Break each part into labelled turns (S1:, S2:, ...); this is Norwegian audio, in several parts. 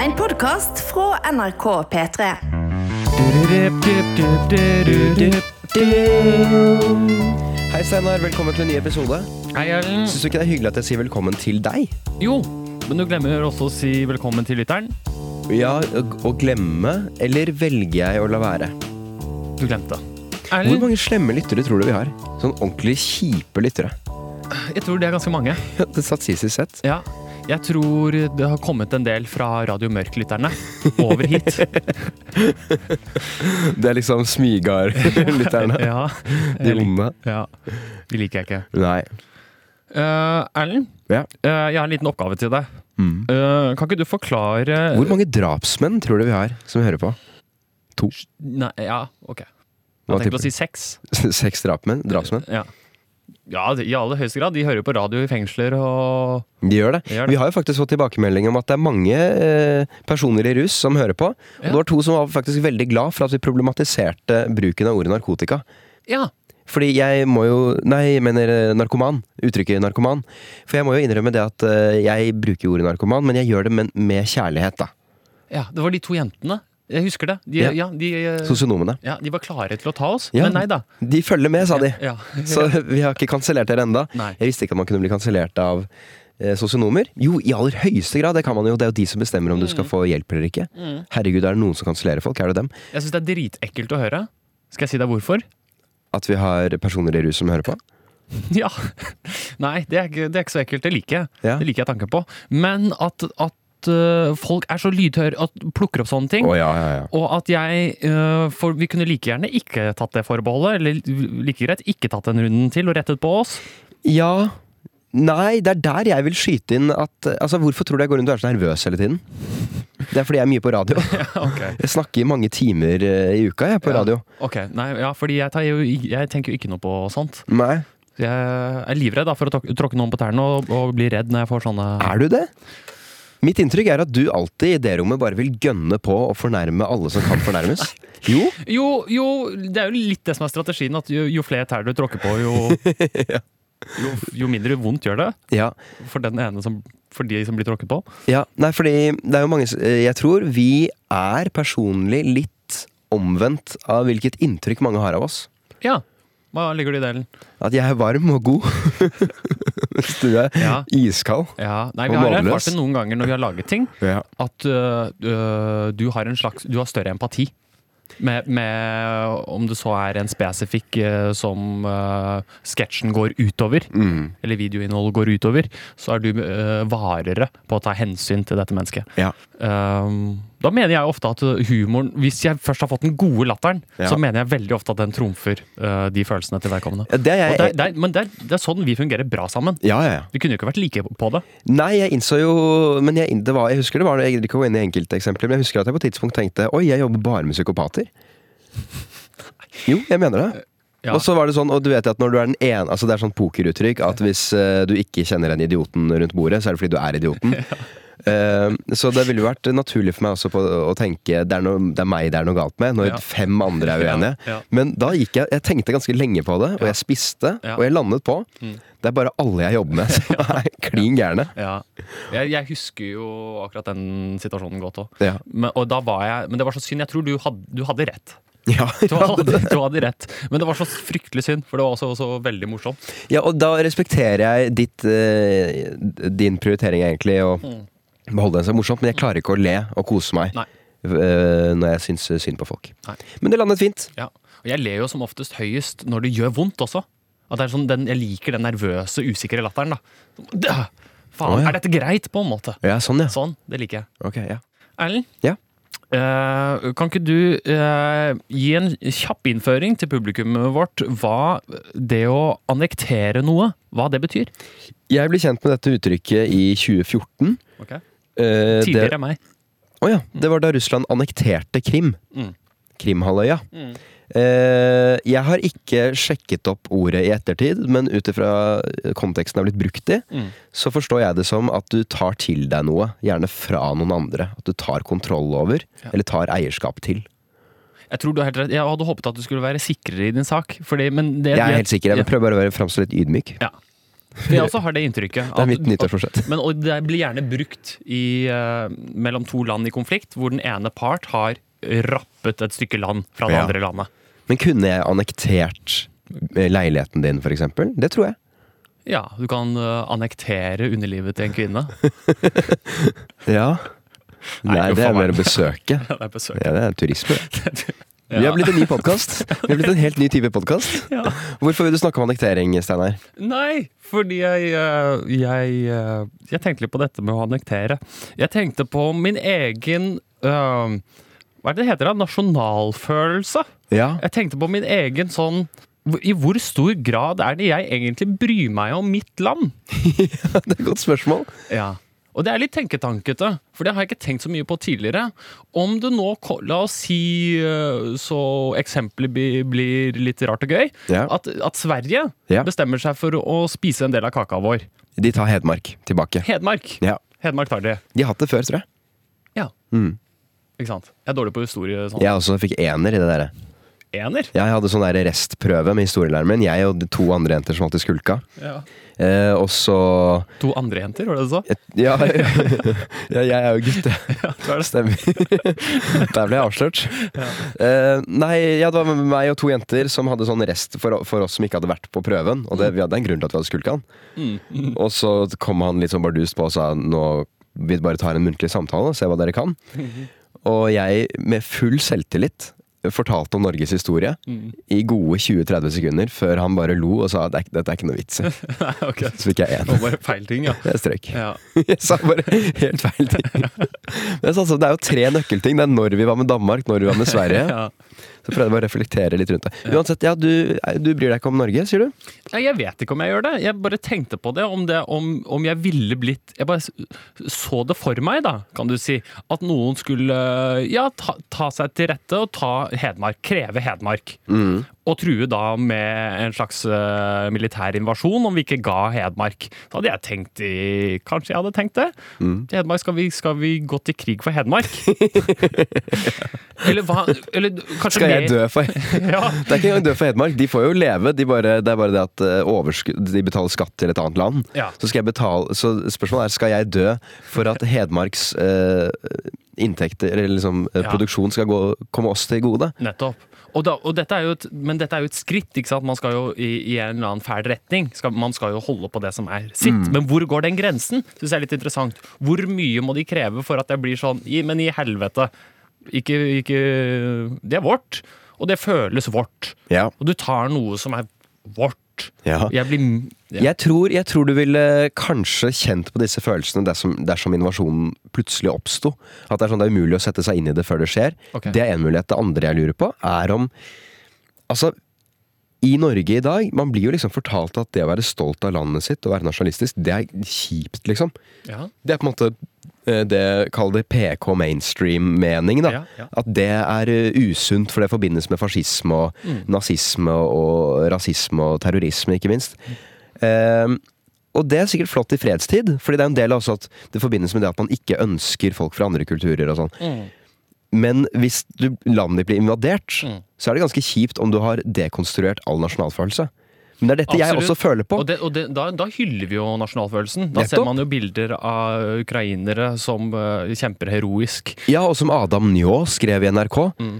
S1: En podkast fra NRK P3.
S2: Hei Steinar, velkommen til en ny episode.
S3: Hei, Erlend.
S2: Syns du ikke det er hyggelig at jeg sier velkommen til deg?
S3: Jo, men du glemmer også å si velkommen til lytteren.
S2: Ja, å glemme, eller velger jeg å la være?
S3: Du glemte.
S2: Hvor mange slemme lyttere tror du vi har? Sånn ordentlig kjipe lyttere.
S3: jeg tror det er ganske mange.
S2: Det satt sist i sett.
S3: Ja, jeg tror det har kommet en del fra Radio Mørk-lytterne over hit.
S2: Det er liksom Smygard-lytterne.
S3: Ja,
S2: De onde.
S3: ja, de liker jeg ikke.
S2: Nei.
S3: Uh, Erlend,
S2: Ja.
S3: uh, jeg har en liten oppgave til deg.
S2: Mm.
S3: Uh, kan ikke du forklare
S2: Hvor mange drapsmenn tror du vi har som vi hører på? To?
S3: Nei, ja, ok. Jeg tenkte å si seks.
S2: Seks drapsmenn? drapsmenn?
S3: Ja. Ja, i aller høyeste grad. De hører jo på radio i fengsler og
S2: De gjør det.
S3: De gjør det.
S2: Vi har jo faktisk fått tilbakemelding om at det er mange eh, personer i rus som hører på. Og
S3: Ja.
S2: det var to som var faktisk veldig glad for at vi problematiserte bruken av ordet narkotika.
S3: Ja.
S2: Fordi jeg må jo Nei, jeg mener eh, narkoman. Uttrykket narkoman. For jeg må jo innrømme det at eh, jeg bruker ordet narkoman, men jeg gjør det med, med kjærlighet, da.
S3: ja, det var de to jentene. Jeg husker det. De,
S2: Ja.
S3: ja. de, eh,
S2: Sosionomene.
S3: ja, de var klare til å ta oss,
S2: Ja.
S3: men nei da.
S2: De følger med, sa de.
S3: Ja.
S2: Så vi har ikke kansellert dere enda.
S3: Nei.
S2: Jeg visste ikke at man kunne bli kansellert av eh, sosionomer. Jo, i aller høyeste grad, det kan man jo. Det er jo de som bestemmer om du skal få hjelp eller ikke.
S3: Mm.
S2: Herregud, er det noen som kansellerer folk? Er det dem?
S3: Jeg syns det er dritekkelt å høre. Skal jeg si deg hvorfor?
S2: At vi har personer i rus som hører på?
S3: Ja. Nei, det er, det er ikke så ekkelt. Det liker jeg.
S2: Ja.
S3: Det liker jeg tanken på. Men at, at øh, folk er så lydhøre at plukker opp sånne ting.
S2: Oh, ja, ja, ja.
S3: Og at jeg uh, For vi kunne like gjerne ikke tatt det forbeholdet, eller like greit ikke tatt den runden til og rettet på oss.
S2: Ja Nei, det er der jeg vil skyte inn at Altså, Hvorfor tror du jeg går rundt og er så nervøs hele tiden? Det er fordi jeg er mye på radio.
S3: ok.
S2: Jeg snakker i mange timer eh, i uka jeg på
S3: Ja.
S2: radio.
S3: Ok, nei, ja, fordi jeg, tar jo, jeg tenker jo ikke noe på sånt.
S2: Nei.
S3: Jeg er livredd da, for å tråkke- noen på tærne og, og bli redd når jeg får sånne
S2: Er du det? Mitt inntrykk er at du alltid i det rommet bare vil gønne på å fornærme alle som kan fornærmes. Jo,
S3: Jo, jo, det er jo litt det som er strategien. At jo, jo flere tær du tråkker på, jo, jo, jo mindre vondt gjør det.
S2: ja.
S3: For den ene som, for de som blir tråkket på.
S2: ja. Nei, fordi det er jo mange eh, Jeg tror vi er personlig litt omvendt av hvilket inntrykk mange har av oss.
S3: Ja. Hva ligger du i delen?
S2: At jeg er varm og god. Mens du er
S3: Ja.
S2: iskald.
S3: Ja, nei,
S2: Og
S3: Vi har
S2: nådeløs.
S3: erfart det noen ganger når vi har laget ting,
S2: Ja.
S3: at øh, du har en slags Du har større empati. Med, med om det så er en spesifikk uh, som uh, sketsjen går utover,
S2: Mm.
S3: eller videoinnholdet går utover, så er du uh, varere på å ta hensyn til dette mennesket.
S2: Ja.
S3: Um, da mener jeg ofte at humoren Hvis jeg først har fått den gode latteren,
S2: Ja.
S3: så mener jeg veldig ofte at den trumfer uh, de følelsene til vedkommende.
S2: Ja, Det er jeg
S3: det, er- det, er- men det er, det er sånn vi fungerer bra sammen.
S2: Ja, ja, ja.
S3: Vi kunne jo ikke vært like på det.
S2: Nei, jeg innså jo Men jeg, det var, jeg husker det var Jeg gidder ikke å gå inn i enkelteksempler, men jeg husker at jeg på et tidspunkt tenkte Oi, jeg jobber bare med psykopater. Jo, jeg mener det.
S3: Ja.
S2: Og så var det sånn, og du vet at når du er den ene Altså det er sånn pokeruttrykk at hvis uh, du ikke kjenner den idioten rundt bordet, så er det fordi du er idioten. Eh, så det ville jo vært naturlig for meg også på å tenke det er, no, det er meg det er noe galt med, når
S3: Ja.
S2: fem andre er uenige.
S3: Ja, ja.
S2: Men da gikk jeg Jeg tenkte ganske lenge på det, og jeg spiste,
S3: Ja.
S2: og jeg landet på
S3: Mm.
S2: Det er bare alle jeg jobber med som er klin gærne.
S3: Ja. Jeg, jeg husker jo akkurat den situasjonen godt òg.
S2: Ja.
S3: Men, men det var så synd. Jeg tror du hadde, du hadde rett.
S2: Ja,
S3: Du hadde, du hadde rett. Men det var så fryktelig synd, for det var også, også veldig morsomt.
S2: Ja, og da respekterer jeg ditt, eh, din prioritering egentlig, å beholde den så morsomt, men jeg klarer ikke å le og kose meg eh, når jeg syns synd på folk.
S3: Nei.
S2: Men det landet fint.
S3: Ja. Og jeg ler jo som oftest høyest når det gjør vondt også. Sånn, den, jeg liker den nervøse, usikre latteren. da. Faen,
S2: oh, ja.
S3: er dette greit, på en måte?
S2: Ja, sånn, ja.
S3: Sånn, det liker jeg.
S2: Ok, ja.
S3: Erlend,
S2: Ja.
S3: Eh, kan ikke du uh, gi en kjapp innføring til publikummet vårt hva det å annektere noe, hva det betyr?
S2: Jeg ble kjent med dette uttrykket i 2014.
S3: Okay.
S2: Uh,
S3: Tidligere
S2: det,
S3: meg.
S2: Å ja, det var da Russland annekterte Krim.
S3: Mm.
S2: Krimhalvøya.
S3: Mm.
S2: Eh, jeg har ikke sjekket opp ordet i ettertid, men ut ifra konteksten det har blitt brukt i,
S3: Mm.
S2: så forstår jeg det som at du tar til deg noe, gjerne fra noen andre. At du tar kontroll over,
S3: Ja.
S2: eller tar eierskap til.
S3: Jeg tror du har helt rett. Jeg hadde håpet at du skulle være sikrere i din sak. Fordi, men det,
S2: Jeg er helt sikker, jeg vil prøve bare å være framstå litt ydmyk.
S3: Ja. Jeg også har det inntrykket.
S2: Det er mitt nyttårsforsett.
S3: Men og det blir gjerne brukt i, uh, mellom to land i konflikt, hvor den ene part har rappet et stykke land fra det
S2: Ja.
S3: andre landet.
S2: Men kunne jeg annektert eh, leiligheten din, eksempel? Det tror jeg.
S3: Ja, du kan eh, annektere underlivet til en kvinne.
S2: Ja.
S3: Nei,
S2: Nei, det er mer besøke.
S3: Ja, det er besøk.
S2: Ja, det er turisme. Vi har blitt en ny podkast. Vi har blitt en helt ny type podkast.
S3: Ja.
S2: Hvorfor vil du snakke om annektering, Steinar?
S3: Nei, fordi jeg, eh, jeg Jeg tenkte litt på dette med å annektere. Jeg tenkte på min egen eh, Hva er det det heter? da? Nasjonalfølelse.
S2: Ja.
S3: Jeg tenkte på min egen sånn I hvor stor grad er det jeg egentlig bryr meg om mitt land?
S2: Det er et godt spørsmål.
S3: Ja. Og det er litt tenketankete, for det har jeg ikke tenkt så mye på tidligere. Om du nå, la oss si, eh, så eksempelet blir litt rart og gøy,
S2: Ja.
S3: at, at Sverige
S2: Ja.
S3: bestemmer seg for å spise en del av kaka vår.
S2: De tar Hedmark tilbake.
S3: Hedmark.
S2: Ja.
S3: Hedmark tar de.
S2: De har hatt det før, tror jeg.
S3: Ja.
S2: Mm.
S3: Ikke sant? Jeg er dårlig på historie. Sånn.
S2: Jeg også fikk ener i det der.
S3: Ener.
S2: Jeg hadde sånn der restprøve med historielæreren min. Jeg og to andre jenter som alltid skulka.
S3: Ja.
S2: Eh, og så
S3: To andre jenter, var det det du sa?
S2: ja, ja, jeg er jo gutt, jeg.
S3: Ja, det.
S2: Stemmer. Der ble jeg avslørt. Eh, nei, ja, det var meg og to jenter som hadde sånn rest for, for oss som ikke hadde vært på prøven. Og det, vi hadde en grunn til at vi hadde skulka han.
S3: Mm.
S2: Og så kom han litt sånn bardust på og sa nå vi bare tar en muntlig samtale og ser hva dere kan. Og jeg med full selvtillit fortalte om Norges historie
S3: Mm.
S2: i gode 20-30 sekunder før han bare lo og sa at dette er ikke noe vits i.
S3: Nei, ok.
S2: Så fikk jeg
S3: Det
S2: én.
S3: var bare feil ting, ja.
S2: Jeg strøk.
S3: ja.
S2: Jeg sa bare helt feil ting. Men altså, det er jo tre nøkkelting. Det er når vi var med Danmark, når vi var med Sverige.
S3: ja.
S2: Så prøvde bare å reflektere litt rundt det. Uansett, ja, du, du bryr deg ikke om Norge, sier du?
S3: Jeg vet ikke om jeg gjør det. Jeg bare tenkte på det, om, det, om, om jeg ville blitt Jeg bare så det for meg, da, kan du si. At noen skulle ja, ta, ta seg til rette og ta Hedmark. Kreve Hedmark. Og true da med en slags eh, militær invasjon om vi ikke ga Hedmark. Da hadde jeg tenkt i Kanskje jeg hadde tenkt det? Til Hedmark, skal vi, skal vi gå til krig for Hedmark? eller hva Eller
S2: Skal jeg dø for
S3: Ja.
S2: Det er ikke engang dø for Hedmark. De får jo leve. De bare, det er bare det at eh, overskudd, de betaler skatt til et annet land.
S3: Ja.
S2: Så, skal jeg betale, så spørsmålet er skal jeg dø for at Hedmarks eh, inntekter, eller liksom eh,
S3: Ja.
S2: produksjon, skal gå, komme oss til gode?
S3: Nettopp. Og da, og dette er jo et, men dette er jo et skritt. ikke sant? Man skal jo i, i en eller annen fæl retning. Skal, man skal jo holde på det som er sitt.
S2: Mm.
S3: Men hvor går den grensen? Synes jeg er litt interessant. Hvor mye må de kreve for at det blir sånn i, Men i helvete. Ikke, ikke Det er vårt. Og det føles vårt.
S2: Ja.
S3: Og du tar noe som er vårt.
S2: Ja.
S3: Jeg blir ja.
S2: Jeg, tror, jeg tror du ville kanskje kjent på disse følelsene dersom, dersom invasjonen plutselig oppsto. At det er sånn det er umulig å sette seg inn i det før det skjer.
S3: Okay.
S2: Det er en mulighet. Det andre jeg lurer på, er om Altså, i Norge i dag, man blir jo liksom fortalt at det å være stolt av landet sitt og være nasjonalistisk, det er kjipt, liksom.
S3: Ja.
S2: Det er på en måte eh, det Kall det PK mainstream-mening, da.
S3: Ja, ja.
S2: At det er eh, usunt, for det forbindes med fascisme og
S3: Mm.
S2: nazisme og rasisme og terrorisme, ikke minst. Eh, og det er sikkert flott i fredstid, fordi det er en del også at det forbindes med det at man ikke ønsker folk fra andre kulturer og sånn.
S3: Mm.
S2: Men hvis du, landet ditt blir invadert,
S3: Mm.
S2: så er det ganske kjipt om du har dekonstruert all nasjonalfølelse. Men det er dette jeg også føler på.
S3: Og, det, og det, da, da hyller vi jo nasjonalfølelsen. Da ser man jo bilder av ukrainere som uh, kjemper heroisk.
S2: Ja, og som Adam Njå skrev i NRK.
S3: Mm.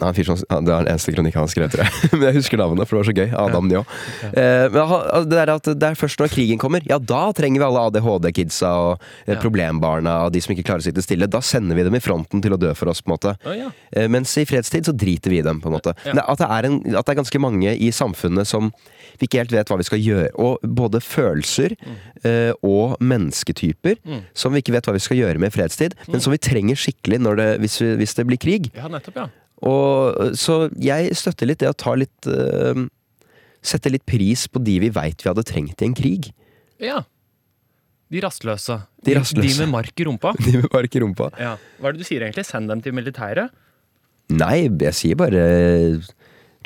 S2: Ja, fyr det er den eneste kronikken han skrev, tror jeg. Men jeg husker navnet, for det var så gøy. Adam Njå. Eh, men altså, det er at det er først når krigen kommer, ja da trenger vi alle ADHD-kidsa og eh,
S3: Ja.
S2: problembarna og de som ikke klarer å sitte stille. Da sender vi dem i fronten til å dø for oss, på en måte.
S3: Ja.
S2: Eh, mens i fredstid så driter vi i dem, på en måte.
S3: Ja.
S2: Men At, det er en, at det er ganske mange i samfunnet som vi ikke helt vet hva vi skal gjøre. Og både følelser eh, og mennesketyper
S3: Mm.
S2: som vi ikke vet hva vi skal gjøre med i fredstid, men som vi trenger skikkelig når det, hvis, vi, hvis det blir krig.
S3: ja, nettopp, ja.
S2: Og, så jeg støtter litt det å ta litt uh, Sette litt pris på de vi veit vi hadde trengt i en krig.
S3: Ja. De rastløse.
S2: De rastløse.
S3: De med mark i rumpa.
S2: De med mark i rumpa.
S3: Ja. Hva er det du sier egentlig? Send dem til militæret?
S2: Nei, jeg sier bare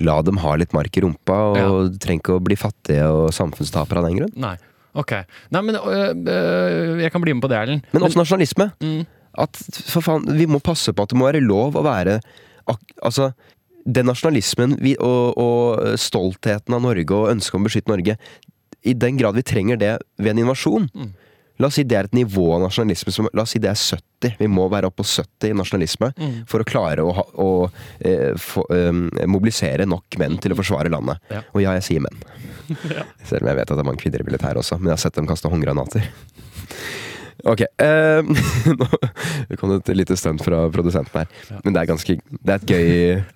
S2: La dem ha litt mark i rumpa, og
S3: Ja.
S2: trenger ikke å bli fattige og samfunnstapere av den grunn.
S3: Nei. Ok. Nei, men øh, øh, jeg kan bli med på det, Erlend.
S2: Men også nasjonalisme.
S3: Mm.
S2: At for faen, vi må passe på at det må være lov å være Altså, den nasjonalismen vi, og, og stoltheten av Norge og ønsket om å beskytte Norge i den grad vi trenger det ved en invasjon
S3: Mm.
S2: La oss si det er et nivå av nasjonalisme som La oss si det er 70. Vi må være oppe på 70 i nasjonalisme
S3: Mm.
S2: for å klare å, ha, å eh, få, eh, mobilisere nok menn til å forsvare landet.
S3: Ja.
S2: Og ja, jeg sier menn. Selv om jeg vet at det er mange kvinner i militæret også, men jeg har sett dem kaste håndgranater. Ok. Um, nå kom det et lite stunt fra produsenten her.
S3: Ja.
S2: Men det er ganske Det er et gøy eh,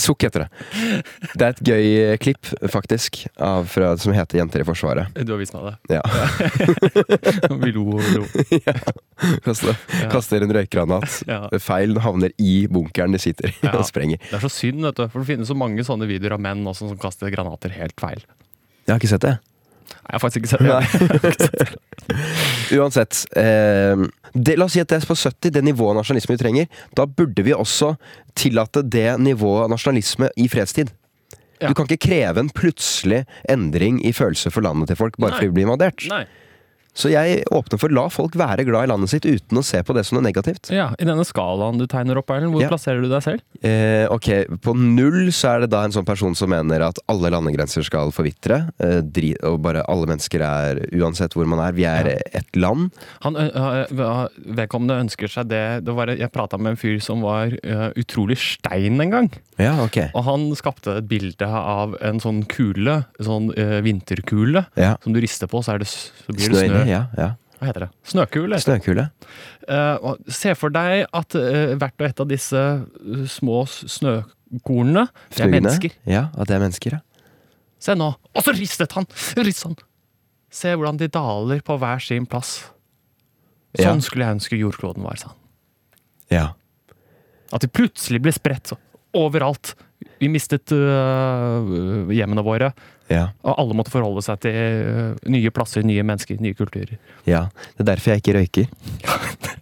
S2: Sukk heter det. Det er et gøy eh, klipp, faktisk, av, fra, som heter 'Jenter i Forsvaret'.
S3: Du har vist meg det.
S2: Ja.
S3: Vi lo og lo.
S2: Kaster, kaster en røykgranat.
S3: Ja.
S2: Feil havner i bunkeren de sitter i
S3: Ja.
S2: og sprenger.
S3: Det er så synd, vet du. For det finnes så mange sånne videoer av menn også som kaster granater helt feil.
S2: Jeg har ikke sett det.
S3: Jeg har faktisk ikke sett det.
S2: Uansett. Eh, det, la oss si at det er på 70, det nivået av nasjonalisme vi trenger. Da burde vi også tillate det nivået av nasjonalisme i fredstid.
S3: Ja.
S2: Du kan ikke kreve en plutselig endring i følelse for landet til folk bare
S3: Nei.
S2: fordi vi blir invadert.
S3: Nei.
S2: Så jeg åpner for la folk være glad i landet sitt uten å se på det som noe negativt.
S3: Ja, I denne skalaen du tegner opp, Erlend, hvor
S2: Ja.
S3: plasserer du deg selv?
S2: Eh, ok, På null så er det da en sånn person som mener at alle landegrenser skal forvitre. Eh, og bare alle mennesker er, uansett hvor man er, vi er
S3: Ja.
S2: ett land.
S3: Han, vedkommende ønsker seg det, det var, Jeg prata med en fyr som var uh, utrolig stein en gang.
S2: Ja, ok.
S3: Og han skapte et bilde av en sånn kule, en sånn uh, vinterkule,
S2: Ja.
S3: som du rister på, så, er det, så blir det snø.
S2: Ja. ja.
S3: Hva heter det? Snøkule.
S2: Snøkule.
S3: Eh, og se for deg at uh, hvert og et av disse eh, små snøkornene, det er mennesker.
S2: Ja, at det er mennesker, ja.
S3: Se nå! Og så ristet han! Ristet han! Se hvordan de daler på hver sin plass.
S2: Ja.
S3: Sånn skulle jeg ønske jordkloden var, sa han.
S2: ja.
S3: At de plutselig ble spredt så overalt. Vi mistet uh, hjemmene våre,
S2: Ja.
S3: og alle måtte forholde seg til øh, nye plasser, nye mennesker, nye kulturer.
S2: ja. Det er derfor jeg ikke røyker.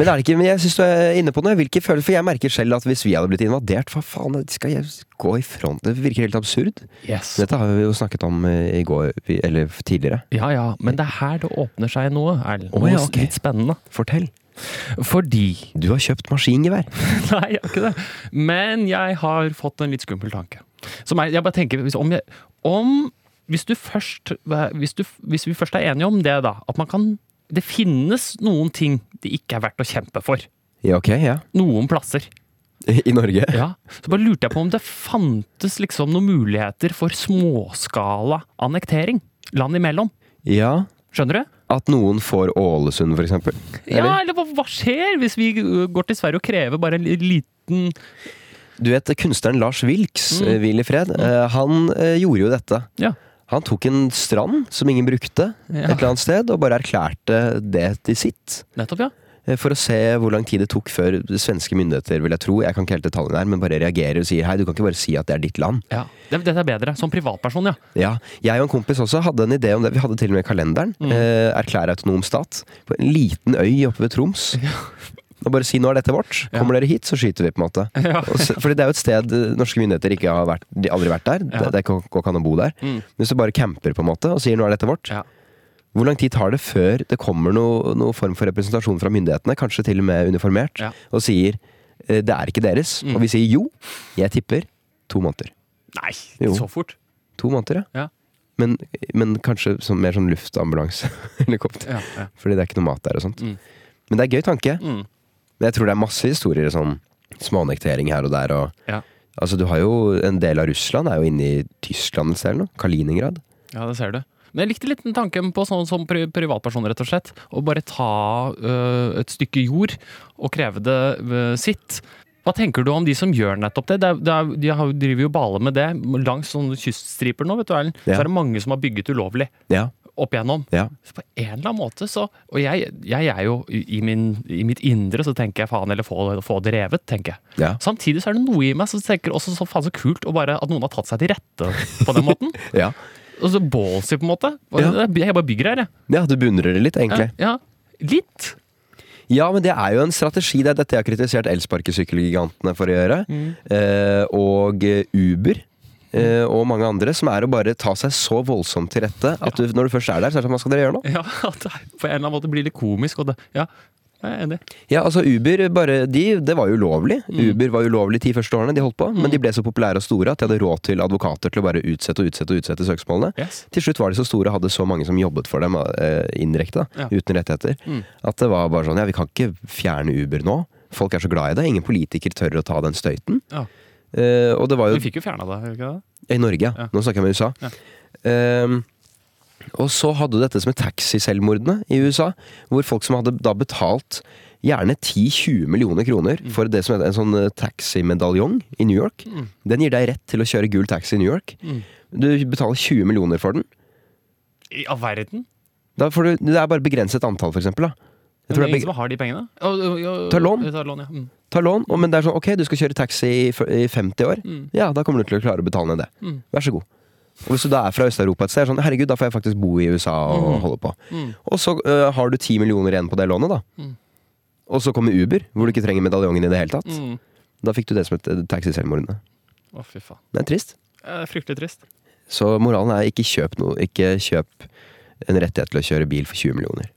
S2: Men er det ikke, men jeg syns du er inne på noe. Hvilke følelser? for jeg merker selv at hvis vi hadde blitt invadert, hva faen skal jeg gå i front? Det virker helt absurd.
S3: Yes.
S2: Dette har vi jo snakket om eh, i går, eller tidligere.
S3: Ja ja, men det er her det åpner seg noe, Erlend. Noe
S2: ja, okay.
S3: litt spennende.
S2: Fortell.
S3: Fordi
S2: Du har kjøpt maskingevær.
S3: Nei, jeg har ikke det. Men jeg har fått en litt skummel tanke. Er, jeg bare tenker, hvis, om, jeg, om hvis, du først, hvis, du, hvis vi først er enige om det, da, at man kan Det finnes noen ting det ikke er verdt å kjempe for.
S2: Ja, ok, ja.
S3: Noen plasser.
S2: I Norge.
S3: Ja. Så bare lurte jeg på om det fantes liksom noen muligheter for småskala annektering. Land imellom.
S2: Ja.
S3: Skjønner du?
S2: At noen får Ålesund, eksempel.
S3: Ja, eller hva, skjer hvis vi går til Sverige og krever bare en liten
S2: Du vet, kunstneren Lars Wilks,
S3: Mm.
S2: eh, Hvil i fred, eh, han eh, gjorde jo dette.
S3: Ja.
S2: Han tok en strand som ingen brukte,
S3: Ja.
S2: et eller annet sted, og bare erklærte det til sitt.
S3: Nettopp, ja.
S2: For å se hvor lang tid det tok før svenske myndigheter, vil jeg tro, jeg kan ikke helt detaljene her, men bare reagerer og sier hei, du kan ikke bare si at det er ditt land.
S3: ja. Dette er bedre. Som privatperson, ja.
S2: Ja, Jeg og en kompis også hadde en idé om det. Vi hadde til og med kalenderen.
S3: Mm.
S2: Eh, erklære autonom stat. På en liten øy oppe ved Troms. Og bare si nå er dette vårt. Kommer dere hit, så skyter vi, på en måte.
S3: Ja.
S2: Fordi det er jo et sted norske myndigheter ikke har vært De har aldri vært der.
S3: Ja.
S2: Det, går ikke an å bo der.
S3: Mm.
S2: Hvis du bare camper på en måte og sier nå er dette vårt,
S3: Ja.
S2: hvor lang tid tar det før det kommer noen noe form for representasjon fra myndighetene, kanskje til og med uniformert, og sier eh, det er ikke deres?
S3: Mm.
S2: Og vi sier jo, jeg tipper to måneder.
S3: Nei,
S2: Jo.
S3: så fort.
S2: To måneder,
S3: Ja.
S2: Men, men kanskje sånn, mer sånn luftambulanse-helikopter.
S3: Ja, ja.
S2: Fordi det er ikke noe mat der og sånt.
S3: Mm.
S2: Men det er gøy tanke.
S3: Mm.
S2: Men jeg tror det er masse historier sånn småannektering her og der. Og,
S3: Ja.
S2: Altså, du har jo En del av Russland er jo inne i Tyskland et sted eller noe. Kaliningrad.
S3: ja, det ser du. Men jeg likte litt den tanken på sånn som privatperson, rett og slett. Å bare ta øh, et stykke jord og kreve det øh, sitt. Hva tenker du om de som gjør nettopp det? det, er, det er, de driver jo bale med det langs sånne kyststriper nå, vet du Erlend.
S2: Ja.
S3: Så er det mange som har bygget ulovlig
S2: Ja.
S3: Opp igjennom.
S2: ja.
S3: Så på en eller annen måte så Og jeg, jeg er jo i, min, i mitt indre så tenker jeg faen, eller få, få det revet, tenker jeg.
S2: ja.
S3: Samtidig så er det noe i meg som tenker også så faen så kult og bare at noen har tatt seg til rette på den måten.
S2: ja.
S3: Og så ballsy, på en måte. Jeg bare bygger her, jeg.
S2: Ja, du beundrer det litt, egentlig.
S3: Ja. Litt.
S2: Ja, men det er jo en strategi. Det er dette jeg har kritisert elsparkesykkelgigantene for å gjøre. Eh, og Uber. Eh, og mange andre, som er å bare ta seg så voldsomt til rette at du, når du først er der, så er det sånn Hva skal dere gjøre nå?
S3: Ja, at det på en eller annen måte blir litt komisk. Og det, ja. jeg er enig.
S2: Ja, altså Uber, bare de, det var jo ulovlig.
S3: Mm.
S2: Uber var ulovlig de første årene de holdt på, men de ble så populære og store at de hadde råd til advokater til å bare utsette og utsette og utsette søksmålene.
S3: Yes.
S2: Til slutt var de så store og hadde så mange som jobbet for dem eh, indirekte, da,
S3: Ja.
S2: uten rettigheter,
S3: Mm.
S2: at det var bare sånn Ja, vi kan ikke fjerne Uber nå. Folk er så glad i det. Ingen politiker tør å ta den støyten.
S3: Ja.
S2: Eh, og det var jo
S3: Vi fikk jo fjerna det, ikke det?
S2: I Norge, ja. Nå snakker jeg med USA.
S3: Ja.
S2: Ehm, og så hadde du dette som er taxiselvmordene i USA, hvor folk som hadde da betalt gjerne 10-20 millioner kroner
S3: Mm.
S2: for det som heter en sånn eh, taximedaljong i New York.
S3: Mm.
S2: Den gir deg rett til å kjøre gul taxi i New York.
S3: Mm.
S2: Du betaler 20 millioner for den.
S3: I all verden?
S2: Da får du, det er bare begrenset antall, for eksempel. Da. Jeg tror
S3: det er ingen som har de pengene?
S2: Ta lån.
S3: Ta lån ja. mm.
S2: Ta lån, og, men det er sånn ok, du skal kjøre taxi i, i 50 år.
S3: Mm.
S2: Ja, da kommer du til å klare å betale ned det.
S3: Mm.
S2: Vær så god. Og hvis du da er fra Øst-Europa et sted, sånn herregud, da får jeg faktisk bo i USA og
S3: Mm.
S2: holde på.
S3: Mm.
S2: Og så uh, har du 10 millioner igjen på det lånet, da.
S3: Mm.
S2: Og så kommer Uber, hvor du ikke trenger medaljongen i det hele tatt.
S3: Mm.
S2: Da fikk du det som et eh, taxiselvmordene.
S3: Å, fy faen.
S2: Det er trist.
S3: Er fryktelig trist.
S2: Så moralen er ikke kjøp noe. Ikke kjøp en rettighet til å kjøre bil for 20 millioner.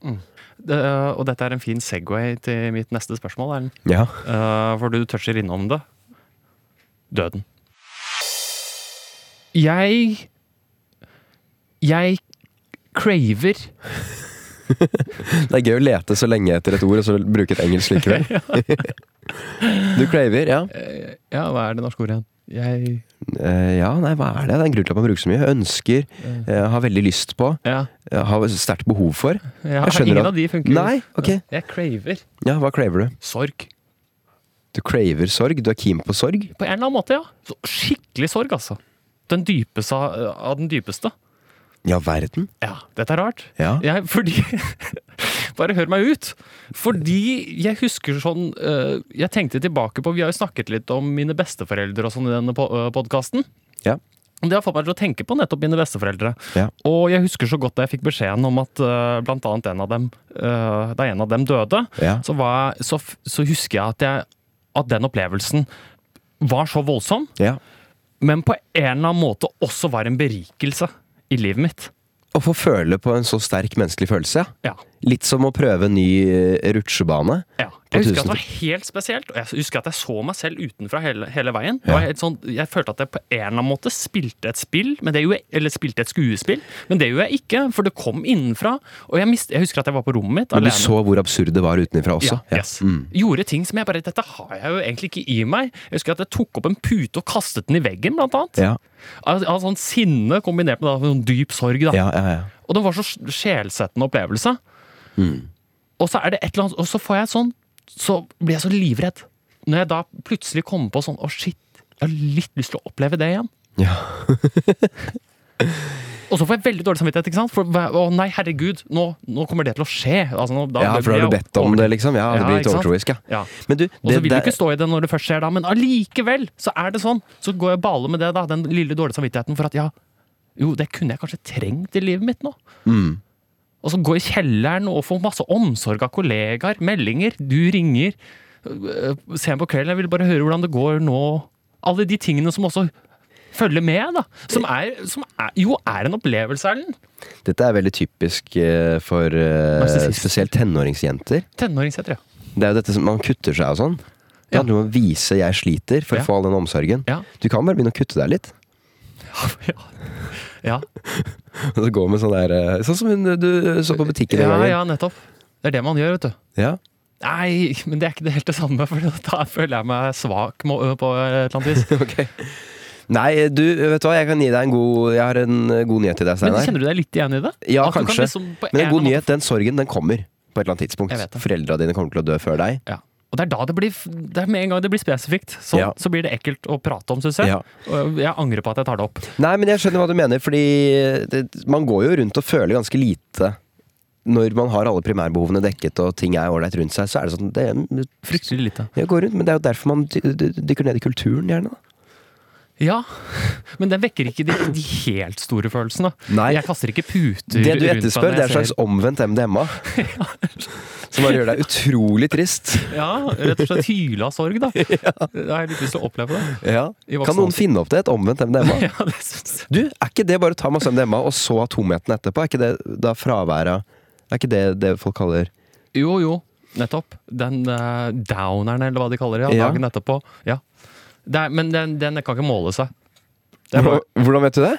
S3: Det, og dette er en fin Segway til mitt neste spørsmål, Erlend.
S2: Ja.
S3: Uh, for du toucher innom det. Døden. Jeg Jeg craver
S2: Det er gøy å lete så lenge etter et ord, og så bruke et engelsk likevel. du craver, ja.
S3: Eh, Ja, hva er det norske ordet igjen? Jeg
S2: uh, ja, nei, hva er det? Det er en grunn til at man bruker så mye. Ønsker, uh, har veldig lyst på,
S3: Ja.
S2: uh, har sterkt behov for.
S3: ja
S2: Jeg skjønner
S3: ingen
S2: at-
S3: av de funker.
S2: Nei, ok.
S3: Jeg craver
S2: Ja, hva craver du?
S3: sorg.
S2: Du craver sorg? Du er keen på sorg?
S3: På en eller annen måte, ja. Så skikkelig sorg, altså. Den dypeste av den dypeste.
S2: Ja, verden.
S3: Ja, dette er rart.
S2: Ja.
S3: Jeg, fordi Bare hør meg ut. Fordi jeg husker sånn øh, Jeg tenkte tilbake på Vi har jo snakket litt om mine besteforeldre og sånn i denne podkasten.
S2: Ja.
S3: Det har fått meg til å tenke på nettopp mine besteforeldre.
S2: Ja.
S3: Og jeg husker så godt da jeg fikk beskjeden om at uh, blant annet en av dem uh, Da en av dem døde,
S2: Ja.
S3: så, var, jeg- så, så husker jeg at, jeg at den opplevelsen var så voldsom,
S2: ja.
S3: men på en eller annen måte også var en berikelse i livet mitt.
S2: Å få føle på en så sterk menneskelig følelse, ja. Litt som å prøve en ny eh, rutsjebane.
S3: Ja. Jeg husker at det var helt spesielt, og jeg husker at jeg så meg selv utenfra hele, hele veien.
S2: Ja.
S3: helt sånn, jeg følte at jeg på en eller annen måte spilte et spill, men det gjorde jeg, eller spilte et skuespill, men det gjorde jeg ikke, for det kom innenfra. Og jeg, mist, jeg husker at jeg var på rommet mitt
S2: Men du så hvor absurd det var utenfra også.
S3: Ja, yes.
S2: Mm.
S3: Gjorde ting som jeg bare Dette har jeg jo egentlig ikke i meg. Jeg husker at jeg tok opp en pute og kastet den i veggen, blant annet.
S2: Ja.
S3: Av, av sånn sinne kombinert med da, sånn dyp sorg. Da.
S2: Ja, ja, ja.
S3: Og det var så sjelsettende opplevelse.
S2: Mm.
S3: Og så er det et eller annet Og så får jeg sånn Så blir jeg så livredd. Når jeg da plutselig kommer på sånn Å, shit, jeg har litt lyst til å oppleve det igjen.
S2: ja.
S3: Og så får jeg veldig dårlig samvittighet. ikke sant? For Å nei, herregud, nå, nå kommer det til å skje. Altså, nå, da
S2: ja, for da har du bedt om det, liksom? Ja, det
S3: Ja,
S2: blir litt overtroisk, ja.
S3: Ja.
S2: Men du,
S3: Og så
S2: det,
S3: vil du ikke stå i det når det først skjer, da, men allikevel så er det sånn. Så går jeg og baler med det, da, den lille dårlige samvittigheten for at ja, jo, det kunne jeg kanskje trengt i livet mitt nå.
S2: mm.
S3: Og så gå i kjelleren og få masse omsorg av kollegaer, meldinger, du ringer. se Sent på kvelden, jeg vil bare høre hvordan det går nå. Alle de tingene som også følger med, da. Som, er, som er, jo er en opplevelse, Erlend.
S2: Dette er veldig typisk eh, for
S3: uh,
S2: spesielt tenåringsjenter.
S3: Tenåringsjenter, ja.
S2: Det er jo dette som man kutter seg og sånn. Det
S3: Ja.
S2: handler om å vise 'jeg sliter' for
S3: Ja.
S2: å få all den omsorgen.
S3: Ja.
S2: Du kan bare begynne å kutte deg litt.
S3: Ja. Ja,
S2: Og så går med sånn der eh, Sånn som hun du så på butikken en
S3: ja,
S2: gang.
S3: ja, nettopp. Det er det man gjør, vet du.
S2: Ja.
S3: Nei, men det er ikke det helt det samme, for da føler jeg meg svak på et eller annet vis.
S2: okay. Nei, du, vet du hva, jeg kan gi deg en god Jeg har en eh, god nyhet til deg,
S3: Men
S2: Steinar.
S3: kjenner du deg litt igjen i det?
S2: Ja,
S3: At kanskje. kan liksom
S2: Men en god nyhet, den sorgen, den kommer på et eller annet tidspunkt. Foreldra dine kommer til å dø før deg.
S3: Ja. Og det er da det blir Det er med en gang det blir spesifikt. Så,
S2: Ja.
S3: så blir det ekkelt å prate om, syns jeg.
S2: Ja.
S3: Jeg angrer på at jeg tar det opp.
S2: Nei, men jeg skjønner hva du mener, fordi det, man går jo rundt og føler ganske lite når man har alle primærbehovene dekket og ting er ålreit rundt seg, så er det sånn det,
S3: Fryktelig lite.
S2: Jeg går rundt, men det er jo derfor man dy- dy- dykker ned i kulturen, gjerne.
S3: Ja, men den vekker ikke de, de helt store følelsene.
S2: Nei.
S3: Jeg kaster ikke puter
S2: Det du etterspør, det er en slags
S3: ser-
S2: omvendt MDMA. Som bare gjør deg utrolig trist.
S3: Ja, rett og slett hyle av sorg, da. Da har litt lyst til å oppleve det.
S2: Ja. Kan noen finne opp det? Et omvendt MDMA?
S3: Ja, det synes jeg.
S2: Du, er ikke det bare å ta masse MDMA og så tomheten etterpå? Er ikke det da fraværet Er ikke det det folk kaller
S3: Jo, jo. nettopp. Den uh, downeren, eller hva de kaller det, ja,
S2: Ja.
S3: dagen etterpå. Ja. Er, men den, den kan ikke måle seg. Bare,
S2: Hvordan, vet du det?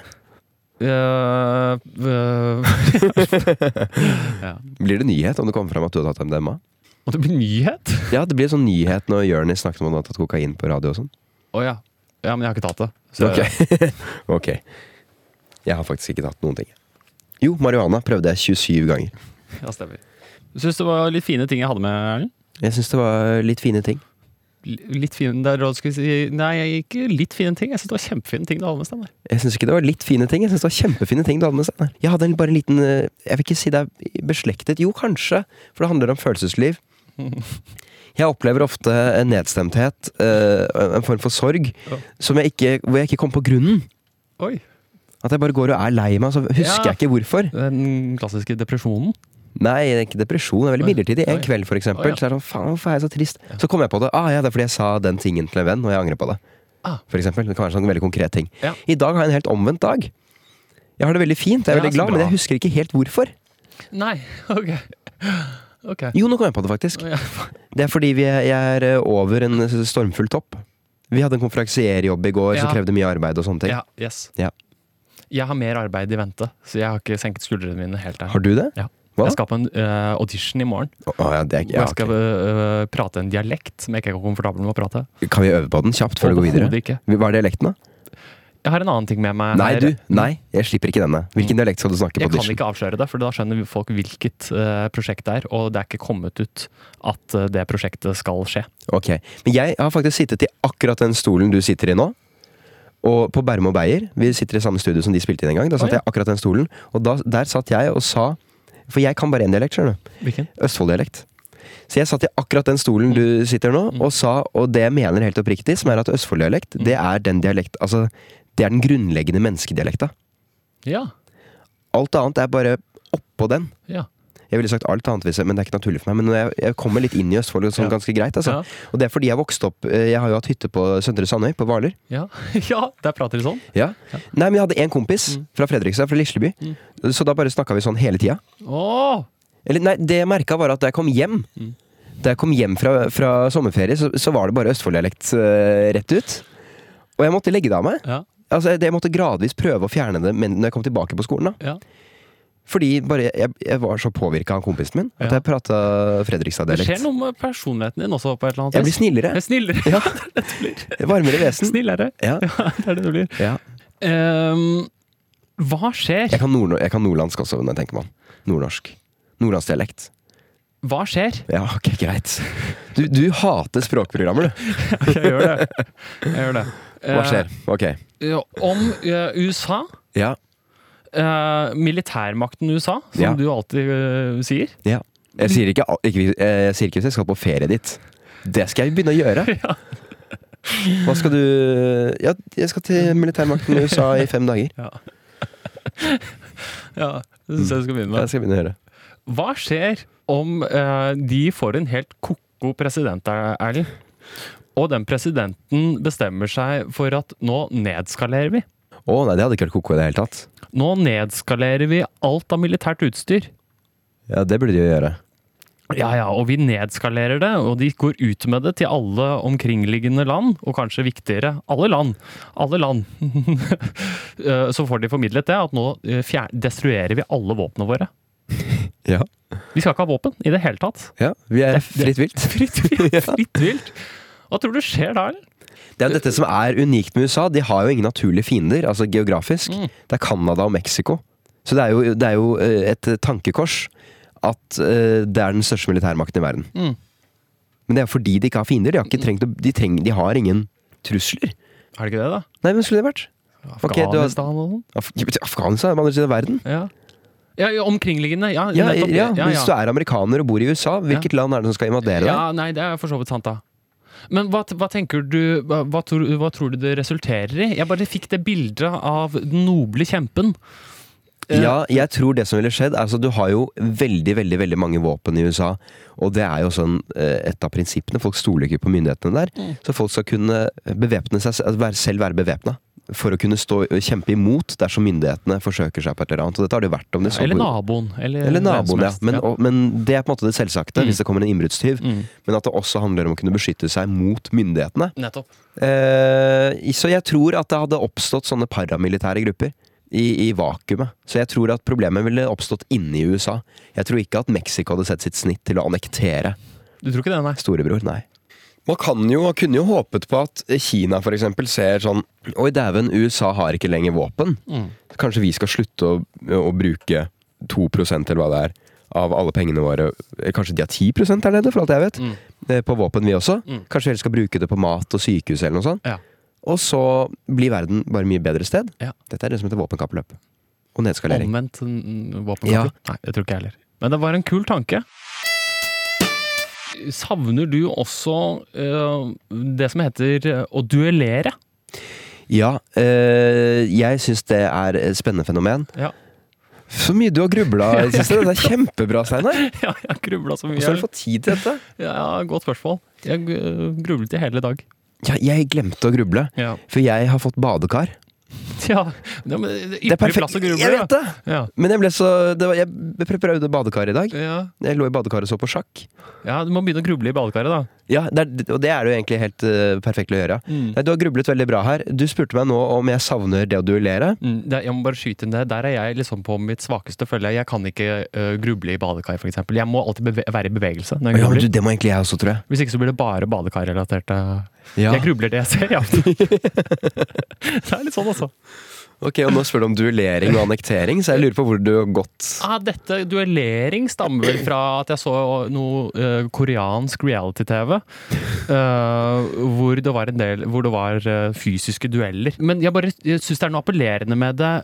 S3: Uh, ja.
S2: Blir det nyhet om det kommer fram at du har tatt MDMA?
S3: Og det blir nyhet?
S2: Ja, det blir sånn nyhet når Jonis snakket om at han har tatt kokain på radio og sånn.
S3: Oh, ja. Ja, men jeg har ikke tatt det. Så,
S2: Ok. ok. Jeg har faktisk ikke tatt noen ting. Jo, marihuana prøvde jeg 27 ganger.
S3: Ja, stemmer. Syns det var litt fine ting jeg hadde med, Erlend?
S2: Jeg syns det var litt fine ting.
S3: Litt fine der, si Nei, ikke litt fine ting. Jeg syns det var kjempefine ting du hadde med, Steinar.
S2: Jeg syns ikke det var litt fine ting, jeg synes det var kjempefine ting du hadde med Steinar. Jeg hadde en, bare en liten eh, Jeg vil ikke si det er beslektet. Jo, kanskje, for det handler om følelsesliv. Jeg opplever ofte en nedstemthet, eh, en form for sorg,
S3: Ja.
S2: som jeg ikke, hvor jeg ikke kommer på grunnen.
S3: Oi.
S2: At jeg bare går og er lei meg, så husker
S3: Ja.
S2: jeg ikke hvorfor.
S3: Den klassiske depresjonen.
S2: Nei, det er ikke depresjon. Det er veldig midlertidig. En kveld, for eksempel. Så er det sånn, faen, hvorfor er jeg så trist? Så kommer jeg på det. Ah, ja, det er fordi jeg sa den tingen til en venn, og jeg angrer på det.
S3: Ah.
S2: For eksempel. Det kan være en sånn veldig konkret ting. I dag har jeg en helt omvendt dag. Jeg har det veldig fint, jeg er veldig glad, men jeg husker ikke helt hvorfor.
S3: Nei, ok. Ok.
S2: Jo, nå kom jeg på det, faktisk. Det er fordi vi er, eh, over en stormfull topp. Vi hadde en konferansierjobb i går som
S3: Ja.
S2: krevde mye arbeid og sånne ting.
S3: Ja, yes.
S2: Ja.
S3: Jeg har mer arbeid i vente, så jeg har ikke senket skuldrene mine helt der.
S2: Har du det?
S3: Ja.
S2: Hva?
S3: Jeg skal på en uh, audition i morgen,
S2: Oh, ja, det ja,
S3: jeg skal eh, prate en dialekt som jeg ikke er komfortabel med å prate.
S2: Kan vi øve på den kjapt før du går videre?
S3: Ikke.
S2: Hva er dialekten, da?
S3: Jeg har en annen ting med meg
S2: Nei,
S3: her.
S2: du. Nei, jeg slipper ikke denne. Hvilken dialekt skal du snakke på audition?
S3: Jeg kan ikke avsløre det, for da skjønner folk hvilket uh, prosjekt det er. Og det er ikke kommet ut at det prosjektet skal skje.
S2: Ok, Men jeg har faktisk sittet i akkurat den stolen du sitter i nå. Og på Bærum og Beyer. Vi sitter i samme studio som de spilte inn en gang. Da satt
S3: oh, ja.
S2: jeg akkurat den stolen, og da, der satt jeg og sa For jeg kan bare én dialekt, skjønner du.
S3: Hvilken?
S2: Østfold-dialekt. Så jeg satt i akkurat den stolen du sitter nå,
S3: Mm.
S2: og sa, og det jeg mener helt oppriktig, som er at Østfold-dialekt, det er den dialekt Altså, det er den grunnleggende menneskedialekta.
S3: Ja.
S2: Alt annet er bare oppå den.
S3: Ja.
S2: Jeg ville sagt alt annet, hvis jeg, men det er ikke naturlig for meg. Men jeg, jeg kommer litt inn i Østfold sånn
S3: Ja.
S2: ganske greit. Altså.
S3: Ja.
S2: Og det er fordi jeg vokste opp eh, Jeg har jo hatt hytte på Søndre Sandøy, på Hvaler.
S3: Ja. ja, der prater de sånn.
S2: Ja. Nei, men jeg hadde én kompis
S3: Mm.
S2: fra Fredrikstad, fra Lisleby. Så da bare snakka vi sånn hele tida.
S3: Åh!
S2: Eller nei, det jeg merka var at da jeg kom hjem
S3: Mm.
S2: Da jeg kom hjem fra, fra sommerferie, så, så var det bare Østfold-dialekt uh, rett ut. Og jeg måtte legge det av meg.
S3: Ja.
S2: Altså, jeg, jeg måtte gradvis prøve å fjerne det men når jeg kom tilbake på skolen. da
S3: Ja.
S2: Fordi bare jeg, jeg var så påvirka av kompisen min at jeg prata
S3: Det skjer
S2: Fredrikstad-dialekt.
S3: noe med personligheten din også, på et eller annet
S2: Jeg blir snillere.
S3: Jeg er Snillere.
S2: Ja. Varmere vesen.
S3: Snillere.
S2: Ja.
S3: Ja, det er det du blir.
S2: ja.
S3: Um, hva skjer?
S2: Jeg kan, nord jeg kan nordlandsk også, når jeg tenker meg om. Nordnorsk. Nordlandsdialekt.
S3: Hva skjer?
S2: Ja, ok, greit. Du, du hater språkprogrammer, du.
S3: Jeg gjør det. Jeg gjør det.
S2: Hva skjer? Ok.
S3: Eh, om uh, USA
S2: Ja.
S3: Eh, Militærmakten USA, som
S2: Ja.
S3: du alltid uh, sier.
S2: ja. Jeg sier ikke, ikke, jeg sier ikke hvis jeg skal på ferie dit. Det skal jeg begynne å gjøre. Hva skal du Ja, jeg skal til militærmakten i USA i fem dager.
S3: Ja. ja, det syns jeg du skal begynne med.
S2: Jeg skal begynne å gjøre.
S3: Hva skjer om uh, de får en helt ko-ko president, Erlend? Og den presidenten bestemmer seg for at nå nedskalerer vi.
S2: Å nei, det hadde ikke vært ko-ko i det hele tatt.
S3: Nå nedskalerer vi alt av militært utstyr.
S2: Ja, det burde de jo gjøre.
S3: Ja, ja, og vi nedskalerer det, og de går ut med det til alle omkringliggende land, og kanskje viktigere, alle land. Alle land. Eh, Så får de formidlet det, at nå eh, destruerer vi alle våpnene våre.
S2: Ja.
S3: Vi skal ikke ha våpen i det hele tatt.
S2: ja vi er fritt vilt.
S3: Fritt vilt. Fritt vilt. Hva tror du skjer da, eller?
S2: Det er jo dette som er unikt med USA. De har jo ingen naturlige fiender, altså geografisk.
S3: Mm.
S2: Det er Canada og Mexico. Så det er jo, det er jo eh, et tankekors at eh, det er den største militærmakten i verden.
S3: Mm.
S2: Men det er fordi de ikke har fiender. De har, ikke trengt de trenger, de har ingen trusler.
S3: Er det ikke det, da?
S2: Nei, men skulle det vært?
S3: Afghanistan og sånn?
S2: Af Afghanistan er på andre siden av verden.
S3: Ja. ja, omkringliggende. Ja,
S2: ja, ja, Hvis du er amerikaner og bor i USA, hvilket land er det som skal invadere deg?
S3: Ja, nei, det er for så vidt sant, da. Men hva, hva tenker du hva, hva, tror, hva tror du det resulterer i? Jeg bare fikk det bildet av den noble kjempen. Eh,
S2: Ja, jeg tror det som ville skjedd er altså Du har jo veldig veldig, veldig mange våpen i USA, og det er jo sånn eh, et av prinsippene. Folk stoler ikke på myndighetene der.
S3: Mm.
S2: Så folk skal kunne bevæpne seg, altså selv være bevæpna. For å kunne stå, kjempe imot dersom myndighetene forsøker seg på et eller annet. Og dette har det vært om det så
S3: Eller naboen. Eller,
S2: Eller naboen, ja. Men, og, men det er på en måte det selvsagte,
S3: Mm.
S2: hvis det kommer en innbruddstyv.
S3: Mm.
S2: Men at det også handler om å kunne beskytte seg mot myndighetene.
S3: Nettopp.
S2: Eh, så jeg tror at det hadde oppstått sånne paramilitære grupper i, i vakuumet. Så jeg tror at problemet ville oppstått inne i USA. Jeg tror ikke at Mexico hadde sett sitt snitt til å annektere
S3: Du tror ikke det, nei?
S2: storebror, nei. Man kan jo, kunne jo håpet på at Kina eksempel ser sånn Oi, dæven, USA har ikke lenger våpen.
S3: Mm.
S2: Kanskje vi skal slutte å, å bruke 2 eller hva det er, av alle pengene våre. Kanskje de har 10% der nede, for alt jeg vet.
S3: Mm.
S2: eh, På våpen, vi også.
S3: Mm.
S2: Kanskje vi heller skal bruke det på mat og sykehus eller noe sånt.
S3: Ja.
S2: Og så blir verden bare mye bedre sted.
S3: Ja.
S2: Dette er det som heter våpenkappløp. Og nedskalering.
S3: Omvendt våpenkappløp? Ja. Nei, det tror ikke jeg heller. Men det var en kul tanke. Savner du også eh, det som heter eh, å duellere?
S2: Ja, eh, jeg syns det er et spennende fenomen.
S3: Ja.
S2: Så mye du har grubla i det siste. Det er kjempebra, Steinar.
S3: ja, jeg har grubla så mye.
S2: Hvordan har du fått tid til dette?
S3: Ja, Godt spørsmål. Jeg grublet i hele dag.
S2: Ja, jeg glemte å gruble,
S3: Ja.
S2: for jeg har fått badekar.
S3: ja. det er
S2: er perfekt.
S3: plass å gruble.
S2: Jeg vet det!
S3: Ja.
S2: Men jeg ble så det var, Jeg prøvde badekar i dag.
S3: Ja.
S2: Jeg lå i badekaret og så på sjakk.
S3: ja, du må begynne å gruble i badekaret, da.
S2: Ja, det er, Og det er det jo egentlig helt uh, perfekt å gjøre.
S3: Mm.
S2: Nei, Du har grublet veldig bra her. Du spurte meg nå om jeg savner det å duellere.
S3: Mm, det, jeg må bare skyte inn det. Der er jeg liksom på mitt svakeste følge. Jeg kan ikke uh, gruble i badekar, f.eks. Jeg må alltid beve være i bevegelse
S2: Ja, du, Det må egentlig jeg også, tror jeg.
S3: Hvis ikke så blir det bare badekarrelaterte
S2: Ja.
S3: Jeg grubler det jeg ser, ja. det er litt sånn, altså.
S2: Ok, og Nå spør du om duellering og annektering, så jeg lurer på hvor du har gått.
S3: Ah, dette duellering stammer vel fra at jeg så noe uh, koreansk reality-TV. Uh, hvor det var en del Hvor det var uh, fysiske dueller. Men jeg bare syns det er noe appellerende med det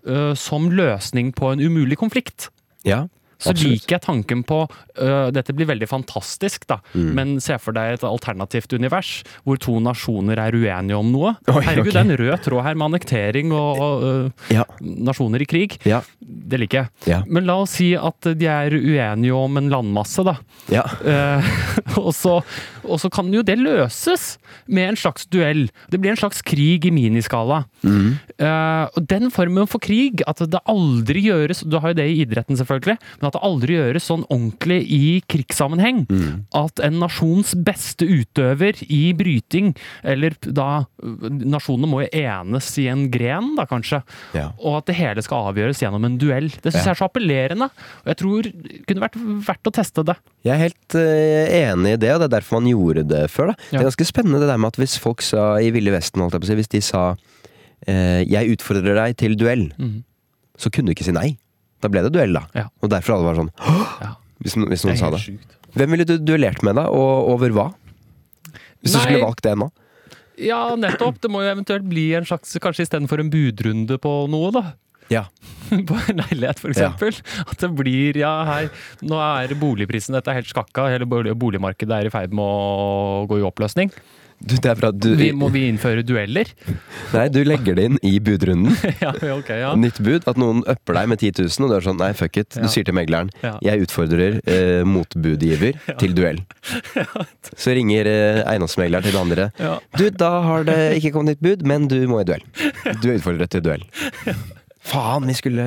S3: som løsning på en umulig konflikt.
S2: Ja,
S3: Så
S2: Absolutt.
S3: liker jeg tanken på uh, Dette blir veldig fantastisk, da.
S2: Mm.
S3: Men se for deg et alternativt univers hvor to nasjoner er uenige om noe.
S2: Oi,
S3: Herregud,
S2: okay.
S3: det er en rød tråd her med annektering og, og øh,
S2: ja,
S3: nasjoner i krig.
S2: ja,
S3: Det liker jeg.
S2: ja.
S3: Men la oss si at de er uenige om en landmasse, da.
S2: ja.
S3: Eh, og, så, og så kan jo det løses med en slags duell. Det blir en slags krig i miniskala.
S2: Mm.
S3: Uh, og den formen for krig, at det aldri gjøres Du har jo det i idretten, selvfølgelig, men at det aldri gjøres sånn ordentlig i krigssammenheng.
S2: Mm.
S3: At en nasjons beste utøver i bryting, eller da Nasjonene må jo enes i en gren, da kanskje.
S2: ja.
S3: Og at det hele skal avgjøres gjennom en duell. Det syns
S2: Ja.
S3: jeg er så appellerende. Og jeg tror det kunne vært verdt å teste det.
S2: Jeg er helt uh, enig i det, og det er derfor man gjorde det før. Da. Det er ganske spennende det der med at hvis folk sa i Ville Vesten, holdt jeg på å si, hvis de sa eh, 'jeg utfordrer deg til duell',
S3: mm.
S2: så kunne du ikke si nei. Da ble det duell, da.
S3: Ja.
S2: Og derfor alle var sånn
S3: Ja.
S2: hvis, hvis noen
S3: det
S2: sa det.
S3: Sykt.
S2: Hvem ville du duellert med, da? Og over hva? Hvis du skulle valgt det nå?
S3: Ja, nettopp. Det må jo eventuelt bli en slags Kanskje istedenfor en budrunde på noe, da.
S2: Ja.
S3: På en leilighet, for eksempel. At det blir Ja, her Nå er boligprisen Dette er helt skakka. Hele boligmarkedet er i ferd med å gå i oppløsning.
S2: Du, er. Du,
S3: Vi, må vi innføre dueller?
S2: nei, du legger det inn i budrunden.
S3: ja, okay, ja.
S2: Nytt bud. At noen upper deg med 10 000, og du er sånn nei, fuck it.
S3: Ja.
S2: Du sier til megleren
S3: Ja.
S2: jeg utfordrer eh, motbudgiver til duell. Så ringer eh, eiendomsmegleren til den andre.
S3: Ja.
S2: Du, da har det ikke kommet nytt bud, men du må i duell. Du er utfordret til duell. Faen, vi skulle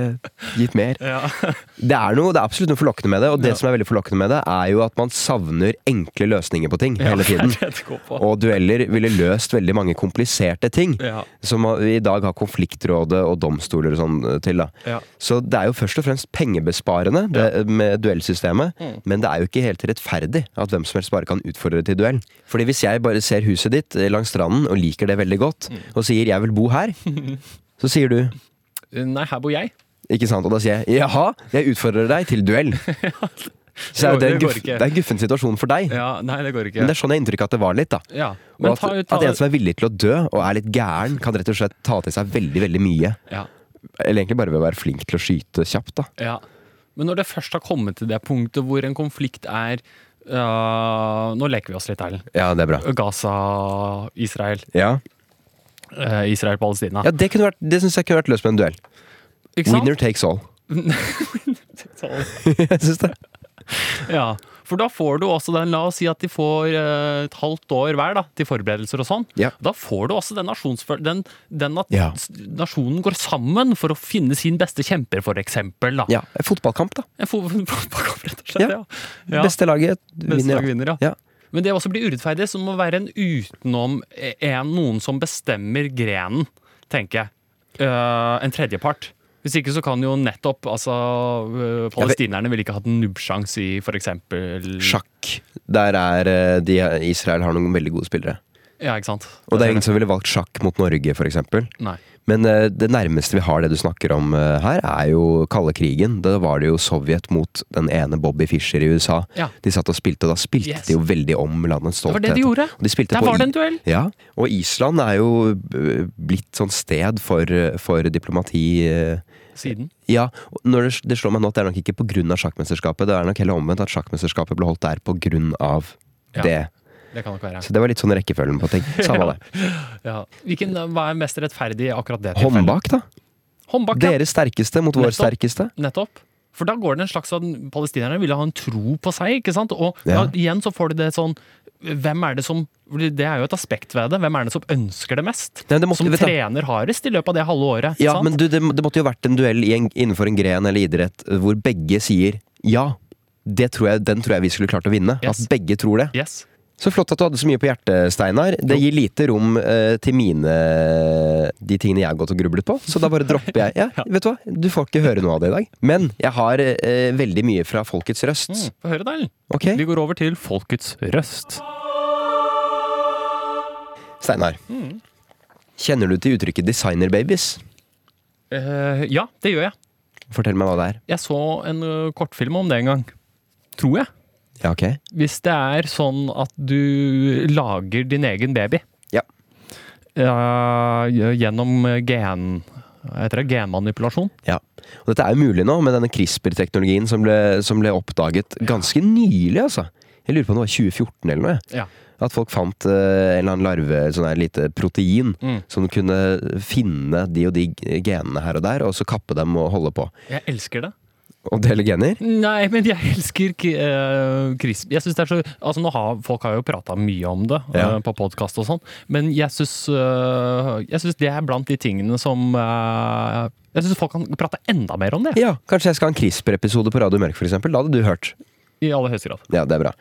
S2: gitt mer.
S3: Ja.
S2: Det er, noe, det er absolutt noe forlokkende med det, og det
S3: Ja.
S2: som er veldig forlokkende med det, er jo at man savner enkle løsninger på ting hele tiden. Og dueller ville løst veldig mange kompliserte ting.
S3: Ja.
S2: Som vi i dag har konfliktrådet og domstoler og sånn eh, til. da.
S3: Ja.
S2: Så det er jo først og fremst pengebesparende det, med duellsystemet,
S3: Mm.
S2: men det er jo ikke helt rettferdig at hvem som helst bare kan utfordre til duell. Fordi hvis jeg bare ser huset ditt eh, langs stranden og liker det veldig godt,
S3: Mm.
S2: og sier 'jeg vil bo her', så sier du
S3: Nei, her bor jeg.
S2: ikke sant? Og da sier jeg 'jaha, jeg utfordrer deg til duell'. Så er jo det,
S3: Det
S2: det er en guffen situasjon for deg.
S3: Ja, nei, det går ikke.
S2: Men det er sånn jeg inntrykket inntrykk at det var litt. da
S3: ja.
S2: Og
S3: Men
S2: at,
S3: ta, ta,
S2: at en som er villig til å dø og er litt gæren, kan rett og slett ta til seg veldig veldig mye.
S3: ja.
S2: Eller egentlig bare ved å være flink til å skyte kjapt. da
S3: Ja. Men når det først har kommet til det punktet hvor en konflikt er uh, Nå leker vi oss litt, Erlend.
S2: Ja, det er bra.
S3: Gaza, Israel.
S2: Ja,
S3: Israel-Palestina.
S2: ja Det, kunne vært- det syns jeg kunne vært løst med en duell.
S3: Ikke sant?
S2: Winner takes all. Jeg synes det.
S3: Ja, For da får du også den La oss si at de får eh, et halvt år hver da, til forberedelser og sånn.
S2: Ja.
S3: Da får du også den nasjonsføl... Den, den at
S2: Ja.
S3: s- nasjonen går sammen for å finne sin beste kjemper, for eksempel. Da.
S2: Ja, en fotballkamp, da.
S3: En fo- fotballkamp, rett og slett.
S2: Ja.
S3: Ja. Ja.
S2: Beste laget
S3: Beste
S2: vinner.
S3: lag
S2: ja.
S3: vinner, ja.
S2: Ja.
S3: Men det også blir urettferdig, så det må være en utenom en, noen som bestemmer grenen, tenker jeg. Uh, en tredjepart. Hvis ikke så kan jo nettopp altså, øh, Palestinerne ville ikke hatt en nubbsjanse i f.eks.
S2: Sjakk. Der er eh, de, Israel har noen veldig gode spillere.
S3: Ja, ikke sant.
S2: Og det er ingen som ville valgt sjakk mot Norge, f.eks. Men eh, det nærmeste vi har det du snakker om eh, her, er jo kalde krigen. Da var det jo Sovjet mot den ene Bobby Fischer i USA.
S3: Ja.
S2: De satt og spilte, og da spilte
S3: Yes.
S2: de jo veldig om landets stolthet.
S3: Det var det de gjorde.
S2: De
S3: Der var det en duell.
S2: Ja, og Island er jo eh, blitt sånn sted for, for diplomati.
S3: Siden.
S2: Ja, når det, det slår meg nå at det er nok ikke pga. sjakkmesterskapet. Det er nok heller omvendt at sjakkmesterskapet ble holdt der pga.
S3: Ja.
S2: det.
S3: Det kan nok være.
S2: Så det var litt sånn rekkefølgen på ting. Samme det.
S3: Ja. Hvilken, hva er mest rettferdig i akkurat det tilfellet?
S2: Håndbak, da.
S3: Håndbak, ja.
S2: Deres sterkeste mot vår sterkeste.
S3: Nettopp. For da går det en slags sånn Palestinerne ville ha en tro på seg, ikke sant? Og
S2: Ja.
S3: da, igjen så får du det sånn Hvem er det som Det er jo et aspekt ved det. Hvem er det som ønsker det mest?
S2: Nei, det måtte-
S3: som trener hardest i løpet av det halve året.
S2: Ja,
S3: sant?
S2: men du, det, det måtte jo vært en duell i en, innenfor en gren eller idrett hvor begge sier ja. Det tror jeg, den tror jeg vi skulle klart å vinne.
S3: Yes.
S2: At begge tror det.
S3: Yes.
S2: Så flott at du hadde så mye på hjertet, Steinar. Det gir lite rom eh, til mine De tingene jeg har gått og grublet på. Så da bare dropper jeg. Ja, vet Du hva? Du får ikke høre noe av det i dag. Men jeg har eh, veldig mye fra folkets røst.
S3: Mm, Få høre, da.
S2: Okay.
S3: Vi går over til folkets røst.
S2: Steinar.
S3: Mm.
S2: Kjenner du til uttrykket 'designerbabies'?
S3: Uh, ja, det gjør jeg.
S2: Fortell meg hva det er.
S3: Jeg så en uh, kortfilm om det en gang. Tror jeg.
S2: Ja, okay.
S3: Hvis det er sånn at du lager din egen baby
S2: Ja.
S3: uh, gjennom gen... Heter det? Genmanipulasjon.
S2: Ja. Og dette er jo mulig nå med denne CRISPR-teknologien som som ble oppdaget ganske nylig, altså. Jeg lurer på om det var 2014 eller noe.
S3: Ja.
S2: At folk fant uh, en eller annen larve, sånn her lite protein,
S3: Mm.
S2: som kunne finne de og de genene her og der, og så kappe dem og holde på.
S3: Jeg elsker det.
S2: Og dele gener?
S3: Nei, men jeg elsker uh, CRISP. Jeg synes det er så Altså, har folk har jo prata mye om det
S2: ja.
S3: uh, på podkast og sånn, men jeg syns Jeg synes det er blant de tingene som uh, Jeg syns folk kan prate enda mer om det.
S2: Ja, kanskje jeg skal ha en CRISPR-episode på Radio Mørk, eksempel. Da hadde du hørt.
S3: I aller høyeste grad.
S2: Ja, det er bra.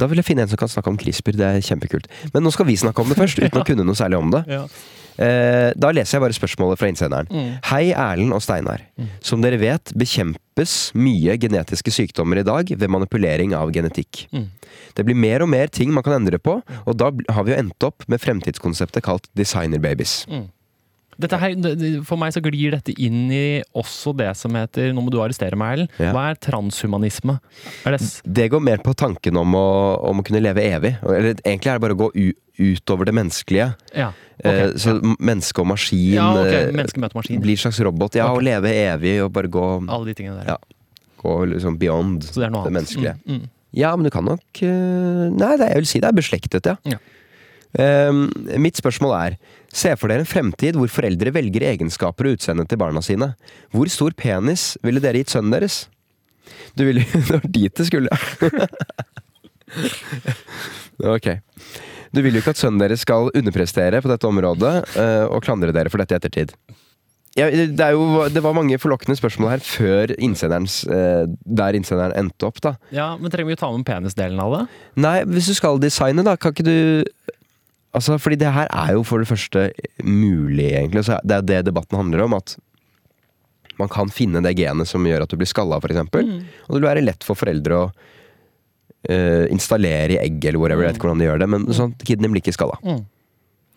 S2: Da vil jeg finne en som kan snakke om CRISPR. Det er kjempekult. Men nå skal vi snakke om det først, uten å kunne noe særlig om det.
S3: Ja.
S2: Eh, da leser jeg bare spørsmålet fra innsenderen.
S3: Mm.
S2: Hei, Erlend og Steinar. Som dere vet, bekjempes mye genetiske sykdommer i dag ved manipulering av genetikk.
S3: Mm.
S2: Det blir mer og mer ting man kan endre på, og da har vi jo endt opp med fremtidskonseptet kalt designerbabies.
S3: Dette her, for meg så glir dette inn i også det som heter Nå må du arrestere meg, Ellen.
S2: Ja.
S3: Hva er transhumanisme? Er det
S2: Det går mer på tanken om å, om å kunne leve evig. Eller egentlig er det bare å gå utover det menneskelige.
S3: Ja. Okay,
S2: så m- menneske og maskin
S3: ja, ok.
S2: eh,
S3: Menneske møter maskin.
S2: blir slags robot. Ja,
S3: okay.
S2: og leve evig og bare gå,
S3: Alle de tingene der.
S2: Ja. gå liksom beyond
S3: Så det
S2: det menneskelige.
S3: Mm, mm.
S2: Ja, men du kan nok eh, Nei, det, jeg vil si det er beslektet, ja.
S3: Ja.
S2: Um, mitt spørsmål er Se for dere en fremtid hvor foreldre velger egenskaper og utseende til barna sine. Hvor stor penis ville dere gitt sønnen deres? Du ville Det var dit det skulle. ok. Du vil jo ikke at sønnen deres skal underprestere på dette området eh, og klandre dere for dette i ettertid. Ja, det, er jo, det var mange forlokkende spørsmål her før innsenderens, eh, der innsenderen endte opp. da.
S3: Ja, men trenger vi å ta med penisdelen av det?
S2: Nei, hvis du skal designe, da, kan ikke du Altså, fordi det her er jo for det første mulig, egentlig. Så det er det debatten handler om. At man kan finne det genet som gjør at du blir skalla, f.eks. eksempel Og det vil være lett for foreldre å uh, installere i egg, eller whatever. Jeg vet ikke hvordan de gjør det, men sånn at kiden blir ikke skalla.
S3: Mm.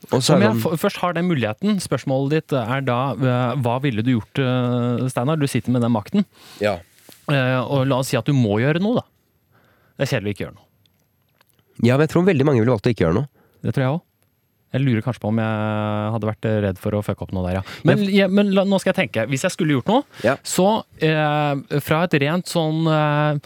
S2: Så
S3: Om jeg
S2: sånn,
S3: først har den muligheten, spørsmålet ditt er da eh, hva ville du gjort, eh, Steinar? Du sitter med den makten.
S2: ja.
S3: Og la oss si at du må gjøre noe, da. Det er kjedelig å ikke gjøre noe.
S2: ja, men jeg tror veldig mange ville valgt å ikke gjøre noe.
S3: Det tror jeg òg. Jeg lurer kanskje på om jeg hadde vært redd for å fucke opp noe der, ja. Men, ja, men la, nå skal jeg tenke. Hvis jeg skulle gjort noe,
S2: Ja.
S3: så eh, fra et rent sånn eh,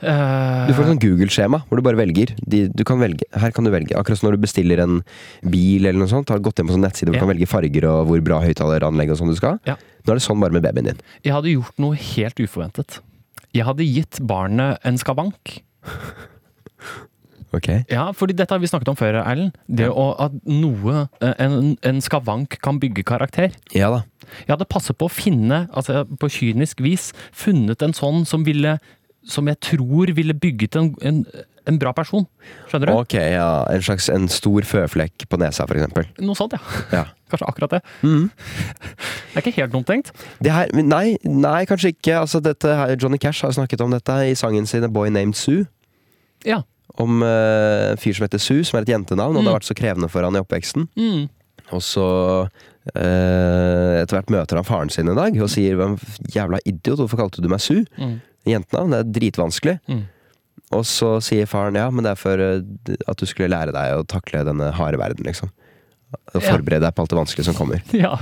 S3: eh,
S2: Du får et sånn Google-skjema hvor du bare velger. De, du kan velge. Her kan du velge. Akkurat som når du bestiller en bil eller noe sånt. Har gått inn på sånn nettside hvor du
S3: Ja.
S2: kan velge farger og hvor bra høyttaleranlegg og sånn du skal.
S3: Ja.
S2: Nå er det sånn bare med babyen din.
S3: Jeg hadde gjort noe helt uforventet. Jeg hadde gitt barnet en skavank.
S2: Ok.
S3: Ja, fordi dette har vi snakket om før, Erlend. Det å, at noe, eh, en, en skavank kan bygge karakter.
S2: Ja da.
S3: Jeg hadde passet på å finne, altså på kynisk vis, funnet en sånn som ville Som jeg tror ville bygget en, en, en bra person. Skjønner du?
S2: Ok, ja. En slags en stor føflekk på nesa, eksempel.
S3: Noe sånt, ja.
S2: Ja.
S3: Kanskje akkurat det.
S2: Mm.
S3: Det er ikke helt dumt tenkt.
S2: Det her, nei, nei, kanskje ikke. Altså, dette Johnny Cash har snakket om dette i sangen sin A Boy Named Sue.
S3: Ja.
S2: Om eh, en fyr som heter Su, som er et jentenavn, og det har vært så krevende for han i oppveksten.
S3: Mm.
S2: Og så eh, etter hvert møter han faren sin en dag og sier 'Hvem jævla idiot, hvorfor kalte du meg Su?'
S3: Mm.
S2: Jentenavn, det er dritvanskelig.
S3: Mm.
S2: Og så sier faren ja, men det er for eh, at du skulle lære deg å takle denne harde verden, liksom. Og forberede deg på alt det vanskelige som kommer.
S3: Ja.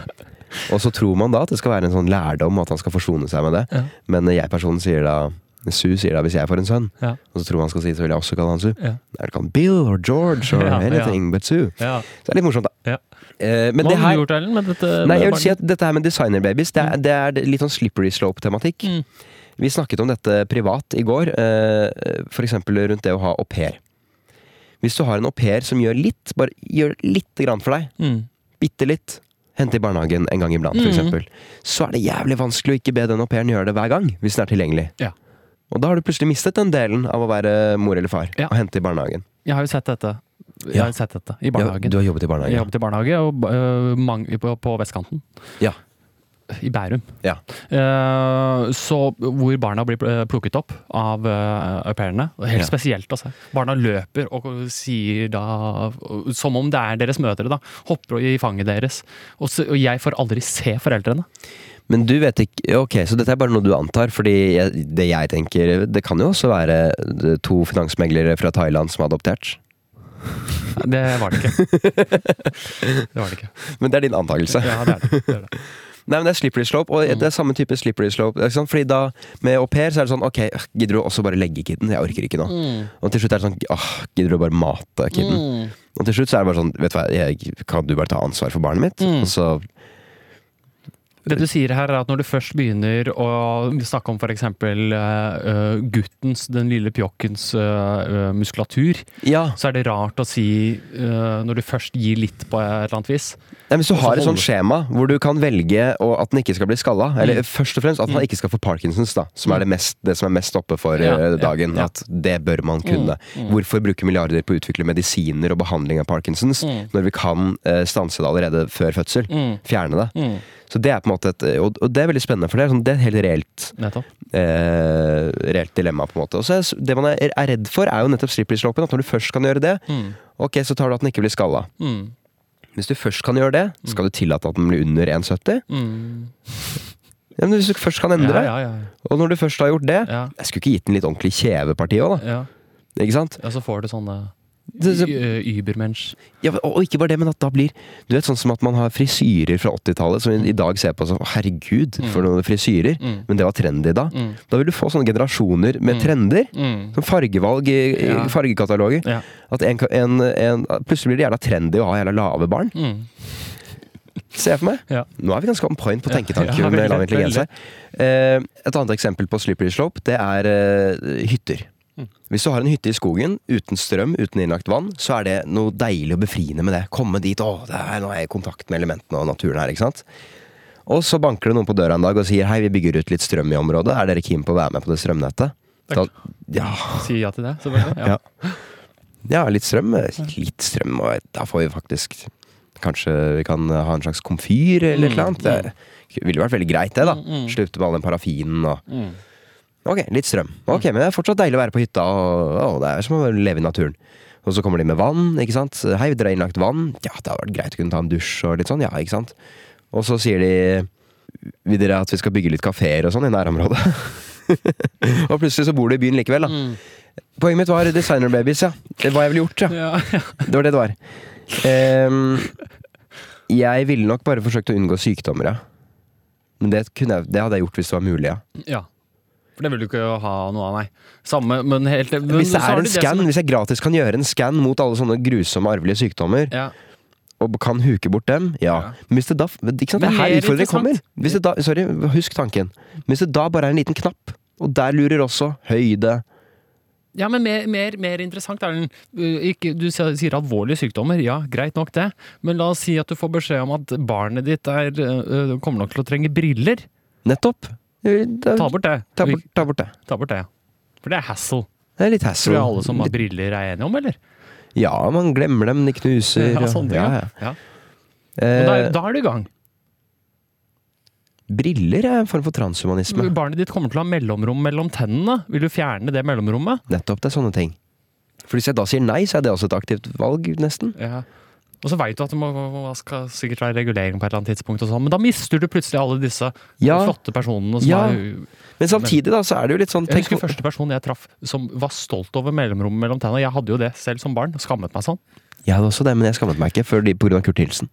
S2: Og så tror man da at det skal være en sånn lærdom, at han skal forsone seg med det.
S3: Ja.
S2: Men jeg-personen sier da Sue sier da hvis jeg får en sønn,
S3: Ja.
S2: og så tror han skal si så vil jeg også kalle han Sue.
S3: Ja.
S2: Er det kalt Bill or George or
S3: Ja,
S2: anything but Sue.
S3: ja.
S2: Så det er litt morsomt, da.
S3: Ja.
S2: Eh, men
S3: Hva
S2: det
S3: har
S2: her
S3: du gjort, Erlend, med dette?
S2: Nei, jeg vil si at dette her med designerbabies, det mm. det er litt sånn slippery slope-tematikk.
S3: Mm.
S2: Vi snakket om dette privat i går, eh, eksempel rundt det å ha au pair. Hvis du har en au pair som gjør litt, bare gjør litt grann for deg,
S3: Mm.
S2: bitte litt, hente i barnehagen en gang iblant, for mm. så er det jævlig vanskelig å ikke be den au pairen gjøre det hver gang, hvis den er tilgjengelig.
S3: Ja.
S2: Og da har du plutselig mistet den delen av å være mor eller far
S3: Ja.
S2: og hente i barnehagen.
S3: Jeg har jo sett dette. Jeg
S2: Ja.
S3: har sett dette i
S2: Ja,
S3: barnehagen.
S2: du har jobbet i
S3: Jeg
S2: barnehage?
S3: jobbet i barnehage og, øh, mange, på, på vestkanten.
S2: Ja.
S3: I Bærum.
S2: Ja.
S3: Eh, så hvor barna blir eh, plukket opp av uh, au pairene. Og Helt
S2: Ja.
S3: spesielt, altså. Barna løper og sier da Som om det er deres mødre, da. Hopper i fanget deres. Og, så, og jeg får aldri se foreldrene.
S2: Men du vet ikke Ok, så dette er bare noe du antar, fordi jeg, det jeg tenker Det kan jo også være eh, to finansmeglere fra Thailand som har adoptert.
S3: Det var det ikke. Det var det ikke.
S2: Men det er din antakelse.
S3: Ja, det er det. det, er det.
S2: Nei, men det er slippery slope, og det er samme type slippery slope. Ikke sant? Fordi da, med au pair, så er det sånn Ok, gidder du også bare legge kiden? Jeg orker ikke nå. Og til slutt er det sånn åh, gidder du bare mate kiden? Og til slutt så er det bare sånn Vet du hva, jeg, kan du bare ta ansvar for barnet mitt?
S3: Mm.
S2: Og så
S3: Det du sier her, er at når du først begynner å snakke om f.eks. Uh, guttens, den lille pjokkens øh, muskulatur,
S2: Ja.
S3: så er det rart å si uh, når du først gir litt på et eller annet vis.
S2: Nei, du
S3: så
S2: har et sånt skjema hvor du kan velge å, at den ikke skal bli skalla, eller
S3: Mm.
S2: først og fremst at man ikke skal få Parkinsons, da, som er det, mest, det som er mest oppe for
S3: Ja,
S2: dagen.
S3: ja, ja.
S2: At det bør man kunne.
S3: Mm, mm.
S2: Hvorfor bruke milliarder på å utvikle medisiner og behandling av Parkinsons
S3: Mm.
S2: når vi kan eh, stanse det allerede før fødsel?
S3: Mm.
S2: Fjerne det.
S3: Mm.
S2: Så det er på en måte et Og, og det er veldig spennende, for det er, sånn, det er et helt reelt eh, reelt dilemma, på en måte. Og så er det man er, er redd for, er jo nettopp slippery-slopen. At når du først kan gjøre det,
S3: Mm.
S2: ok, så tar du at den ikke blir skalla.
S3: Mm.
S2: Hvis du først kan gjøre det, skal du tillate at den blir under 1,70?
S3: Mm.
S2: Ja, men hvis du først kan endre,
S3: Ja, ja, ja.
S2: og når du først har gjort det. Jeg skulle ikke gitt den litt ordentlig kjeveparti òg, da.
S3: ja.
S2: Ikke sant?
S3: ja så får du sånne
S2: Det,
S3: Übermensch.
S2: ja, og ikke bare det, men at da blir Du vet sånn som at man har frisyrer fra 80-tallet, som vi i dag ser på som Herregud, for noen frisyrer.
S3: Mm.
S2: Men det var trendy da.
S3: Mm.
S2: Da vil du få sånne generasjoner med
S3: Mm.
S2: trender.
S3: Mm.
S2: Som fargevalg i,
S3: Ja.
S2: fargekataloger.
S3: Ja.
S2: At en, en, en, plutselig blir det jævla trendy å ha jævla lave barn.
S3: Mm.
S2: jeg for meg.
S3: Ja.
S2: Nå er vi ganske on point på tenketanken
S3: ja,
S2: med lav intelligens her. Eh, et annet eksempel på slippery slope, det er eh, hytter.
S3: Mm.
S2: Hvis du har en hytte i skogen uten strøm, uten innlagt vann, så er det noe deilig og befriende med det. Komme dit, å, er, nå er jeg i kontakt med elementene og naturen her, ikke sant. Og så banker det noen på døra en dag og sier hei, vi bygger ut litt strøm i området, er dere keen på å være med på det strømnettet? Da, ja,
S3: Si ja til det, selvfølgelig. Ja.
S2: Ja. ja, litt strøm. Litt strøm, og da får vi faktisk Kanskje vi kan ha en slags komfyr eller mm, noe annet. Det ville vært veldig greit, det, da.
S3: Mm, mm.
S2: Slutte med all den parafinen og
S3: Mm.
S2: Ok, litt strøm. Ok, Men det er fortsatt deilig å være på hytta, og, og det er som å leve i naturen. Og så kommer de med vann, ikke sant. Hei, dere har innlagt vann. Ja, det hadde vært greit å kunne ta en dusj og litt sånn, ja, ikke sant. Og så sier de Vil dere at vi skal bygge litt kafeer og sånn i nærområdet? og plutselig så bor du i byen likevel, da.
S3: Mm.
S2: Poenget mitt var designerbabies, ja. Det var jeg ville gjort, ja.
S3: Ja, ja.
S2: Det var det det var. Um, jeg ville nok bare forsøkt å unngå sykdommer, ja. Men det, kunne jeg, det hadde jeg gjort hvis det var mulig, ja.
S3: ja. For det vil du ikke ha noe av, nei. Samme, men helt men
S2: Hvis det er en scan,
S3: som-
S2: hvis jeg gratis kan gjøre en scan mot alle sånne grusomme arvelige sykdommer,
S3: ja.
S2: og kan huke bort dem, ja.
S3: Ja.
S2: Men hvis det da ikke sant, Det er her utfordringen kommer. Hvis det da, sorry, husk tanken. Hvis det da bare er en liten knapp Og der lurer også høyde.
S3: Ja, men mer, mer, mer interessant er den ikke, Du sier alvorlige sykdommer, ja, greit nok det. Men la oss si at du får beskjed om at barnet ditt er, kommer nok til å trenge briller.
S2: Nettopp. Eh, da-
S3: Ta bort det.
S2: Ta bort, ta bort det.
S3: Ta bort det. For det er hassle.
S2: Det er litt
S3: Tror
S2: hassle.
S3: jeg alle som har briller er enige om, eller?
S2: Ja, man glemmer dem, de knuser.
S3: Ja, sånn ting,
S2: ja,
S3: ja.
S2: ja.
S3: ja. Og da,
S2: Eh,
S3: da er du i gang.
S2: briller er en form for transhumanisme.
S3: Barnet ditt kommer til å ha mellomrom mellom tennene. Vil du fjerne det mellomrommet?
S2: Nettopp, det er sånne ting. For hvis jeg da sier nei, så er det også et aktivt valg, nesten.
S3: Ja. Og så veit du at det må, skal sikkert være regulering på et eller annet tidspunkt, og sånn, men da mister du plutselig alle disse
S2: Ja.
S3: flotte personene som
S2: Ja.
S3: er
S2: Men samtidig da, så er det jo litt sånn
S3: Jeg husker første person jeg traff som var stolt over mellomrommet mellom tenna. Jeg hadde jo det selv som barn, skammet meg sånn.
S2: Jeg hadde også det, men jeg skammet meg ikke fordi, på grunn av Kurt Nilsen.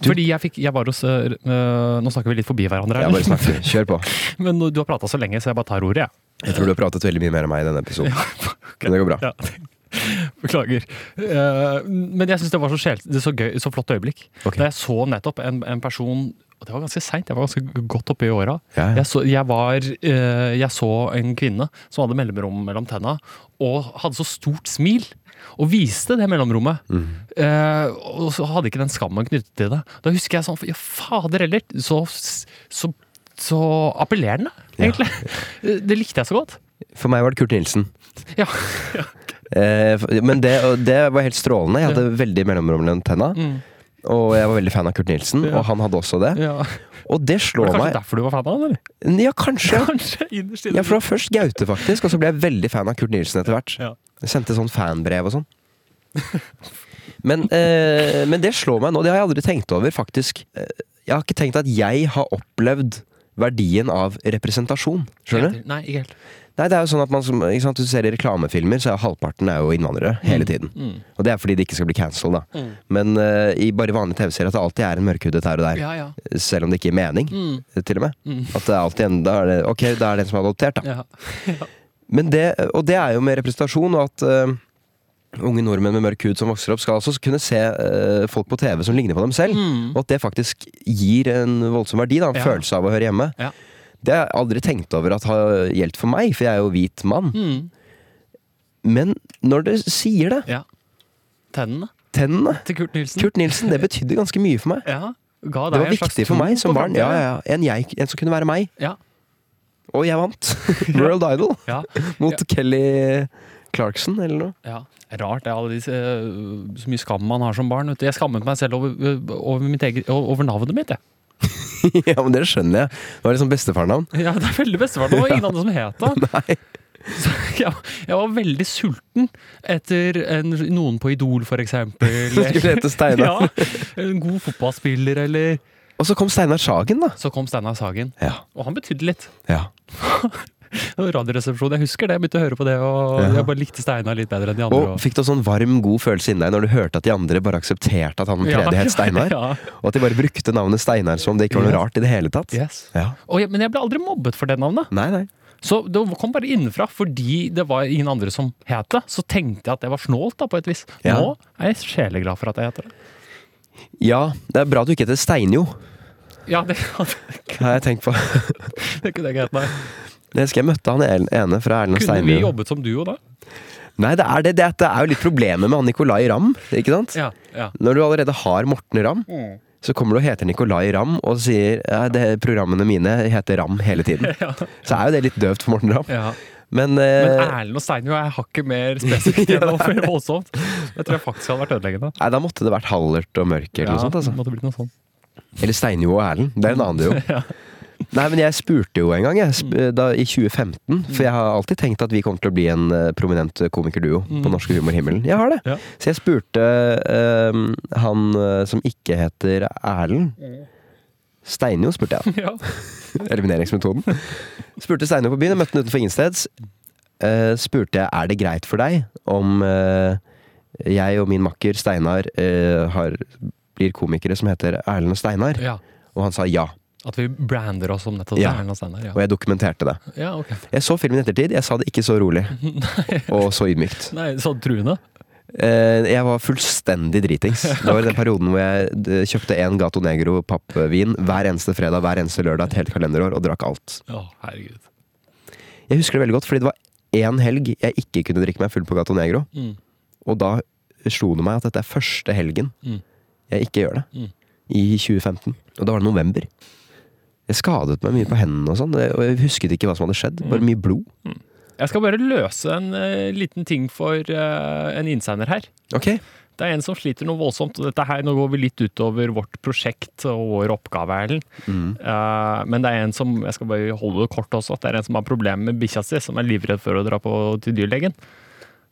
S2: Du-
S3: Fordi jeg fikk Jeg var hos øh, Nå snakker vi litt forbi hverandre,
S2: Jeg
S3: her,
S2: bare snakker. Kjør på.
S3: men du har prata så lenge, så jeg bare tar ordet, jeg.
S2: Jeg tror du har pratet veldig mye mer enn meg i denne episoden. Men det går bra.
S3: Ja. Beklager. Uh, men jeg syns det var så, sjel, det så gøy, så flott øyeblikk.
S2: Okay.
S3: Da jeg så nettopp en, en person og Det var ganske seint, jeg var ganske godt oppe i åra.
S2: Ja, ja.
S3: Jeg, så- jeg, var, eh, jeg så en kvinne som hadde mellomrom mellom tenna, og hadde så stort smil. Og viste det mellomrommet.
S2: Mm.
S3: Eh, og så hadde ikke den skammen knyttet til det. Da husker jeg sånn Ja, fader heller! Så, så, så appellerende, egentlig. Det likte jeg så godt.
S2: For meg var det Kurt Nilsen.
S3: Ja.
S2: For- men det, det var helt strålende. Jeg hadde veldig mellomrom mellom tenna.
S3: Mm.
S2: Og jeg var veldig fan av Kurt Nilsen,
S3: Ja.
S2: og han hadde også det.
S3: ja.
S2: Og det
S3: Var
S2: slår
S3: det kanskje
S2: meg
S3: derfor du var fan av han, eller?
S2: Ja, kanskje.
S3: Kanskje.
S2: Ja, for det var først Gaute, faktisk, og så ble jeg veldig fan av Kurt Nilsen etter hvert.
S3: Ja.
S2: Jeg sendte sånn fanbrev og sånn. Men, eh, men det slår meg nå, det har jeg aldri tenkt over, faktisk. Eh, Jeg har ikke tenkt at jeg har opplevd verdien av representasjon. Skjønner du?
S3: Nei, ikke helt.
S2: Nei, det er jo sånn at man sant, Du ser i reklamefilmer, så er halvparten er jo innvandrere hele tiden.
S3: Mm.
S2: Og det er fordi de ikke skal bli cancelled, da. Men uh, i bare vanlige TV-serier at det alltid er en mørkhudet her og der.
S3: Ja, ja.
S2: Selv om det ikke gir mening,
S3: Mm.
S2: til og med.
S3: Mm.
S2: At det er alltid en, da er det, Ok, da er det en som er adoptert, da.
S3: ja.
S2: Men det, og det er jo med representasjon, og at uh, unge nordmenn med mørk hud som vokser opp, skal altså kunne se uh, folk på TV som ligner på dem selv.
S3: Mm.
S2: Og at det faktisk gir en voldsom verdi, da, en
S3: Ja.
S2: følelse av å høre hjemme.
S3: Ja.
S2: Det har jeg aldri tenkt over at har gjeldt for meg, for jeg er jo hvit mann.
S3: Mm.
S2: Men når du sier det,
S3: ja. Tennene
S2: tennene
S3: til Kurt Nilsen.
S2: Kurt Nilsen, det betydde ganske mye for meg.
S3: Ja.
S2: Det var viktig for meg som barn. Ja, ja. En, jeg, en som kunne være meg.
S3: Ja.
S2: Og jeg vant. World Idol.
S3: Ja.
S2: Mot Kelly Clarkson, eller noe.
S3: ja. Rart det er alle disse, øh, så mye skam man har som barn. Jeg skammet meg selv over, over, mitt eget, over navnet mitt. Jeg.
S2: ja, men det skjønner jeg. Det var liksom bestefarnavn.
S3: Ja, Det er veldig bestefarnavn. Det var ingen andre som het det. Så jeg, jeg var veldig sulten etter en, noen på Idol, for eksempel.
S2: Skulle hete Steinar.
S3: Ja, en god fotballspiller, eller
S2: Og så kom Steinar Sagen, da.
S3: Så kom Steinar Sagen.
S2: Ja.
S3: Og han betydde litt.
S2: ja.
S3: Og Radioresepsjonen, jeg husker det. Jeg begynte å høre på det, og
S2: Ja.
S3: jeg bare likte Steinar litt bedre enn de andre.
S2: Og fikk du sånn varm, god følelse inni deg når du hørte at de andre bare aksepterte at han
S3: Ja,
S2: tredje het Steinar?
S3: Ja.
S2: Og at de bare brukte navnet Steinar som om det ikke var noe rart i det hele tatt?
S3: Yes.
S2: Ja.
S3: Og jeg, men jeg ble aldri mobbet for det navnet.
S2: Nei, nei.
S3: Så det kom bare innenfra, fordi det var ingen andre som het det. Så tenkte jeg at det var snålt, da, på et vis.
S2: Ja.
S3: Nå er jeg sjeleglad for at jeg heter det.
S2: Ja, det er bra at du ikke heter Steinjo,
S3: Ja, det,
S2: har jeg tenkt på.
S3: det jeg ikke hett, nei.
S2: Jeg husker jeg møtte han ene fra Erlend og
S3: Kunne vi jobbet som duo da?
S2: Nei, det er, det, det er jo litt problemet med han Nicolay Ramm, ikke sant?
S3: Ja. ja.
S2: Når du allerede har Morten Ramm,
S3: Mm.
S2: så kommer du og heter Nicolay Ramm og sier ja, programmene mine heter Ramm hele tiden.
S3: Ja.
S2: Så er jo det litt døvt for Morten Ramm.
S3: ja.
S2: Men,
S3: Men
S2: eh,
S3: Erlend og Steinjo er hakket mer spesifikt enn noe for voldsomt. Det tror jeg faktisk hadde vært ødeleggende.
S2: nei, da måtte det vært Hallert og Mørk eller noe sånt. Altså.
S3: det måtte blitt noe sånt.
S2: Eller Steinjo og Erlend. Det er en annen duo.
S3: Ja.
S2: Nei, men jeg spurte jo en gang, jeg, sp da, i 2015. For jeg har alltid tenkt at vi kommer til å bli en eh, prominent komikerduo på Norske Humorhimmelen. Jeg har det.
S3: Ja.
S2: Så jeg spurte uh, han eh, som ikke heter Erlend. Steinjo, spurte jeg.
S3: Ja.
S2: Elimineringsmetoden. Spurte Steinjo på byen, jeg møtte han utenfor Insteds. Uh, spurte jeg er det greit for deg om uh, jeg og min makker Steinar eh, har, blir komikere som heter Erlend og Steinar.
S3: ja.
S2: Og han sa ja.
S3: At vi brander oss som nettopp
S2: Ja.
S3: det? og Ja.
S2: Og jeg dokumenterte det.
S3: ja, okay.
S2: Jeg så filmen i ettertid. Jeg sa det ikke så rolig og så ydmykt.
S3: Nei, sånn truende?
S2: Eh, Jeg var fullstendig dritings. Det var i den perioden hvor jeg eh, kjøpte en Gato Negro pappvin hver eneste fredag hver eneste lørdag et helt kalenderår og drakk alt.
S3: Å, herregud.
S2: Jeg husker det veldig godt, fordi det var én helg jeg ikke kunne drikke meg full på Gato Negro.
S3: Mm.
S2: Og da slo det meg at dette er første helgen
S3: Mm.
S2: jeg ikke gjør det.
S3: Mm.
S2: I 2015. Og da var det november. Jeg skadet meg mye på hendene og sånn, og jeg husket ikke hva som hadde skjedd. Bare mye blod.
S3: Jeg skal bare løse en uh, liten ting for uh, en innsender her.
S2: Ok.
S3: Det er en som sliter noe voldsomt. og dette her, Nå går vi litt utover vårt prosjekt og vår oppgave.
S2: Mm.
S3: Uh, men det er en som jeg skal bare holde det kort også, det er en som har problemer med bikkja si, som er livredd for å dra på til dyrlegen.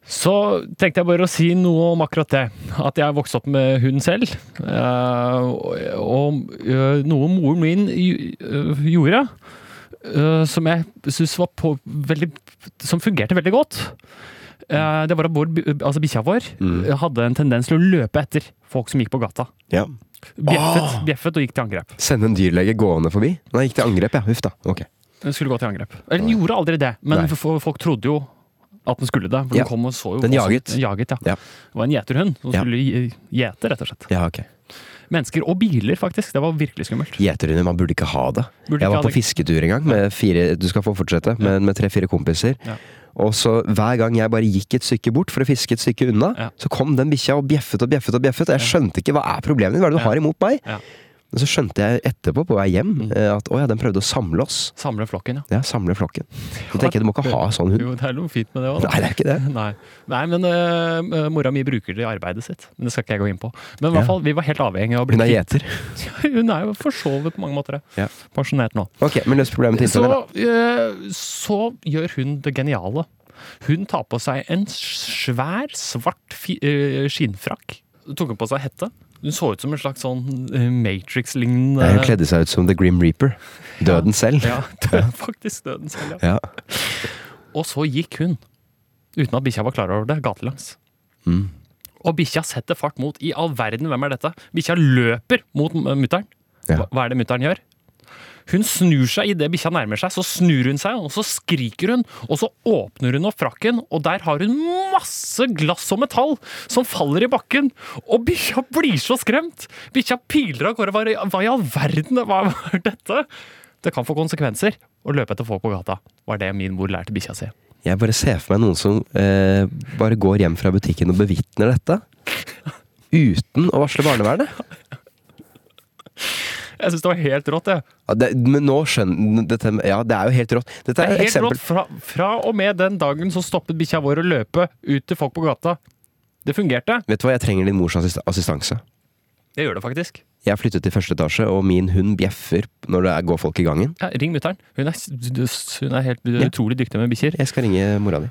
S3: Så tenkte jeg bare å si noe om akkurat det. At jeg har vokst opp med hund selv. eh, og eh, noe moren min eh, gjorde, som jeg syns var på veldig Som fungerte veldig godt. Det var at vår, altså bikkja vår
S2: Mm.
S3: hadde en tendens til å løpe etter folk som gikk på gata.
S2: Ja.
S3: Bjeffet, bjeffet og gikk til angrep.
S2: Sende en dyrlege gående forbi? Nei, gikk til angrep, ja. Huff da. Ok.
S3: Skulle gå til angrep. Eller den gjorde aldri det, men
S2: Nei.
S3: folk trodde jo at den skulle det. For
S2: Ja.
S3: den kom og så jo
S2: Den jaget.
S3: Den jaget ja.
S2: Ja.
S3: Det var en gjeterhund som
S2: Ja.
S3: skulle gje- gjete, rett og slett.
S2: Ja, ok.
S3: Mennesker og biler, faktisk. Det var virkelig skummelt.
S2: Gjeterhunder, man burde ikke ha det.
S3: Burde
S2: Jeg var på
S3: det.
S2: fisketur en gang med fire Du skal få fortsette, men med tre-fire kompiser.
S3: Ja.
S2: Og så hver gang jeg bare gikk et stykke bort for å fiske et stykke unna,
S3: Ja.
S2: så kom den bikkja og bjeffet og bjeffet og bjeffet. Og jeg skjønte ikke hva er problemet ditt, hva er det du
S3: Ja.
S2: har imot meg? Men så skjønte jeg etterpå, på vei hjem,
S3: Mm.
S2: eh, at å ja, den prøvde å samle oss.
S3: Samle flokken, ja.
S2: Ja, samle flokken. Så tenker jeg du må ikke ha sånn hund.
S3: Jo, det er noe fint med det òg,
S2: Nei, det er ikke det.
S3: Nei. Nei, men uh, mora mi bruker det i arbeidet sitt. Men det skal ikke jeg gå inn på. Men i hvert fall, vi var helt avhengig av å bli
S2: Hun er gjeter.
S3: Hun er jo forsovet på mange måter.
S2: Ja.
S3: Pensjonert nå.
S2: Ok, men løs problemet til
S3: Så,
S2: da.
S3: øh, så gjør hun det geniale. Hun tar på seg en svær, svart skinnfrakk. Tok hun på seg hette. Hun så ut som en slags sånn øh, Matrix-lignende
S2: Hun kledde seg ut som The Grim Reaper. Døden selv.
S3: Ja, det faktisk døden selv, ja.
S2: Ja.
S3: Og så gikk hun, uten at bikkja var klar over det, gatelangs.
S2: Mm.
S3: Og bikkja setter fart mot I all verden, hvem er dette? Bikkja løper mot mutter'n.
S2: Ja.
S3: Hva er det mutter'n gjør? Hun snur seg idet bikkja nærmer seg, så snur hun seg, og så skriker hun. Og så åpner hun opp frakken, og der har hun masse glass og metall som faller i bakken. Og bikkja blir så skremt! Bikkja piler av gårde. Hva, i- all verden hva var dette? Det kan få konsekvenser å løpe etter folk på gata, var det min mor lærte bikkja si.
S2: Jeg bare ser for meg noen som eh, bare går hjem fra butikken og bevitner dette. Uten å varsle barnevernet.
S3: Jeg syns det var helt rått, jeg.
S2: Ja, det, men nå skjønner dette, Ja, det er jo helt rått. Dette
S3: Det
S2: er
S3: er helt
S2: eksempel.
S3: rått. Fra, fra og med den dagen så stoppet bikkja vår å løpe ut til folk på gata. Det fungerte.
S2: Vet du hva, jeg trenger din mors assist assistanse.
S3: Jeg gjør det faktisk.
S2: Jeg har flyttet til første etasje, og min hund bjeffer når det er, går folk i gangen.
S3: Ja, ring mutter'n. Hun, er- hun er helt
S2: Ja.
S3: utrolig dyktig med bikkjer.
S2: Jeg skal ringe mora di.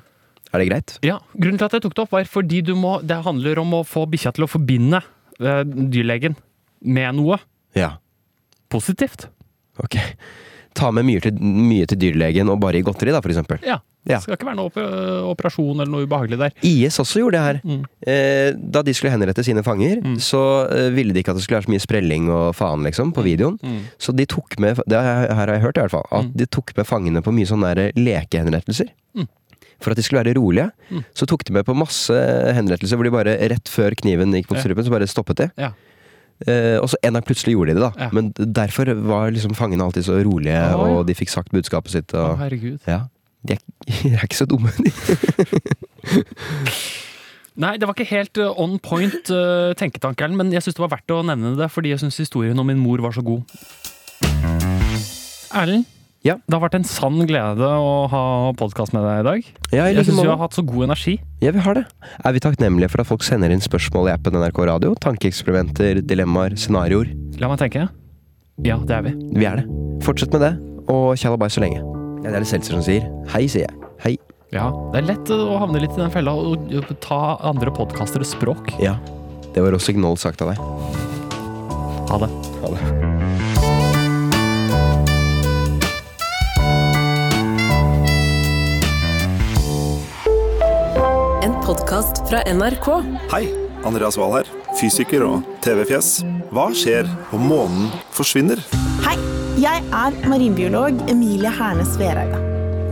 S2: Er det greit?
S3: Ja, Grunnen til at jeg tok det opp, var fordi du må, det handler om å få bikkja til å forbinde eh, dyrlegen med noe
S2: Ja.
S3: Positivt.
S2: Ok. Ta med mye til, mye til dyrlegen og bare i godteri, da, for eksempel.
S3: Ja.
S2: Ja.
S3: Det skal ikke være noe operasjon eller noe ubehagelig der.
S2: IS også gjorde det her.
S3: Mm.
S2: Eh, da de skulle henrette sine fanger,
S3: Mm.
S2: så eh, ville de ikke at det skulle være så mye sprelling og faen, liksom, på videoen.
S3: Mm.
S2: Så de tok med det her har jeg hørt i hvert fall, at
S3: Mm.
S2: de tok med fangene på mye sånne lekehenrettelser.
S3: Mm.
S2: For at de skulle være rolige,
S3: Mm.
S2: så tok de med på masse henrettelser hvor de bare rett før kniven gikk mot strupen, så bare stoppet de.
S3: Ja.
S2: Eh, og så en dag plutselig gjorde de det, da.
S3: Ja.
S2: Men derfor var liksom fangene alltid så rolige,
S3: ja.
S2: og de fikk sagt budskapet sitt.
S3: Å,
S2: Og,
S3: herregud.
S2: ja. De er, de er ikke så dumme, de.
S3: Nei, det var ikke helt eh, on point uh, tenketankeren, men jeg syns det var verdt å nevne det, fordi jeg syns historien om min mor var så god. Erlend,
S2: Ja.
S3: det har vært en sann glede å ha podkast med deg i dag.
S2: Ja,
S3: Jeg
S2: like
S3: syns du har hatt så god energi.
S2: Ja, vi har det. Er vi takknemlige for at folk sender inn spørsmål i appen NRK Radio? Tankeeksperimenter, dilemmaer, scenarioer?
S3: La meg tenke. Ja, det er vi.
S2: Vi er det. Fortsett med det, og tjallabais så lenge. Ja, det er det Seltzer som sier. Hei, sier jeg. Hei.
S3: Ja, Det er lett å havne litt i den fella og og ta andre podkasteres språk.
S2: Ja. Det var også Gnoll sagt av deg.
S3: Ha det.
S2: Ha det.
S4: En podkast fra NRK.
S5: Hei, Andreas Wahl her, fysiker og TV-fjes. Hva skjer om månen forsvinner?
S6: Hei, jeg er marinbiolog Emilie Hernes Vereide.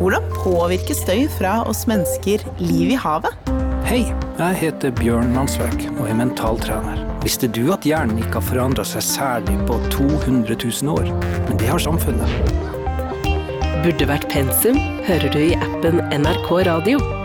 S6: Hvordan påvirker støy fra oss mennesker liv i havet?
S7: Hei, jeg heter Bjørn Mansverk og er mentaltrener. Visste du at hjernen ikke har forandra seg særlig på 200 000 år? Men det har samfunnet.
S4: Burde vært pensum hører du i appen NRK Radio.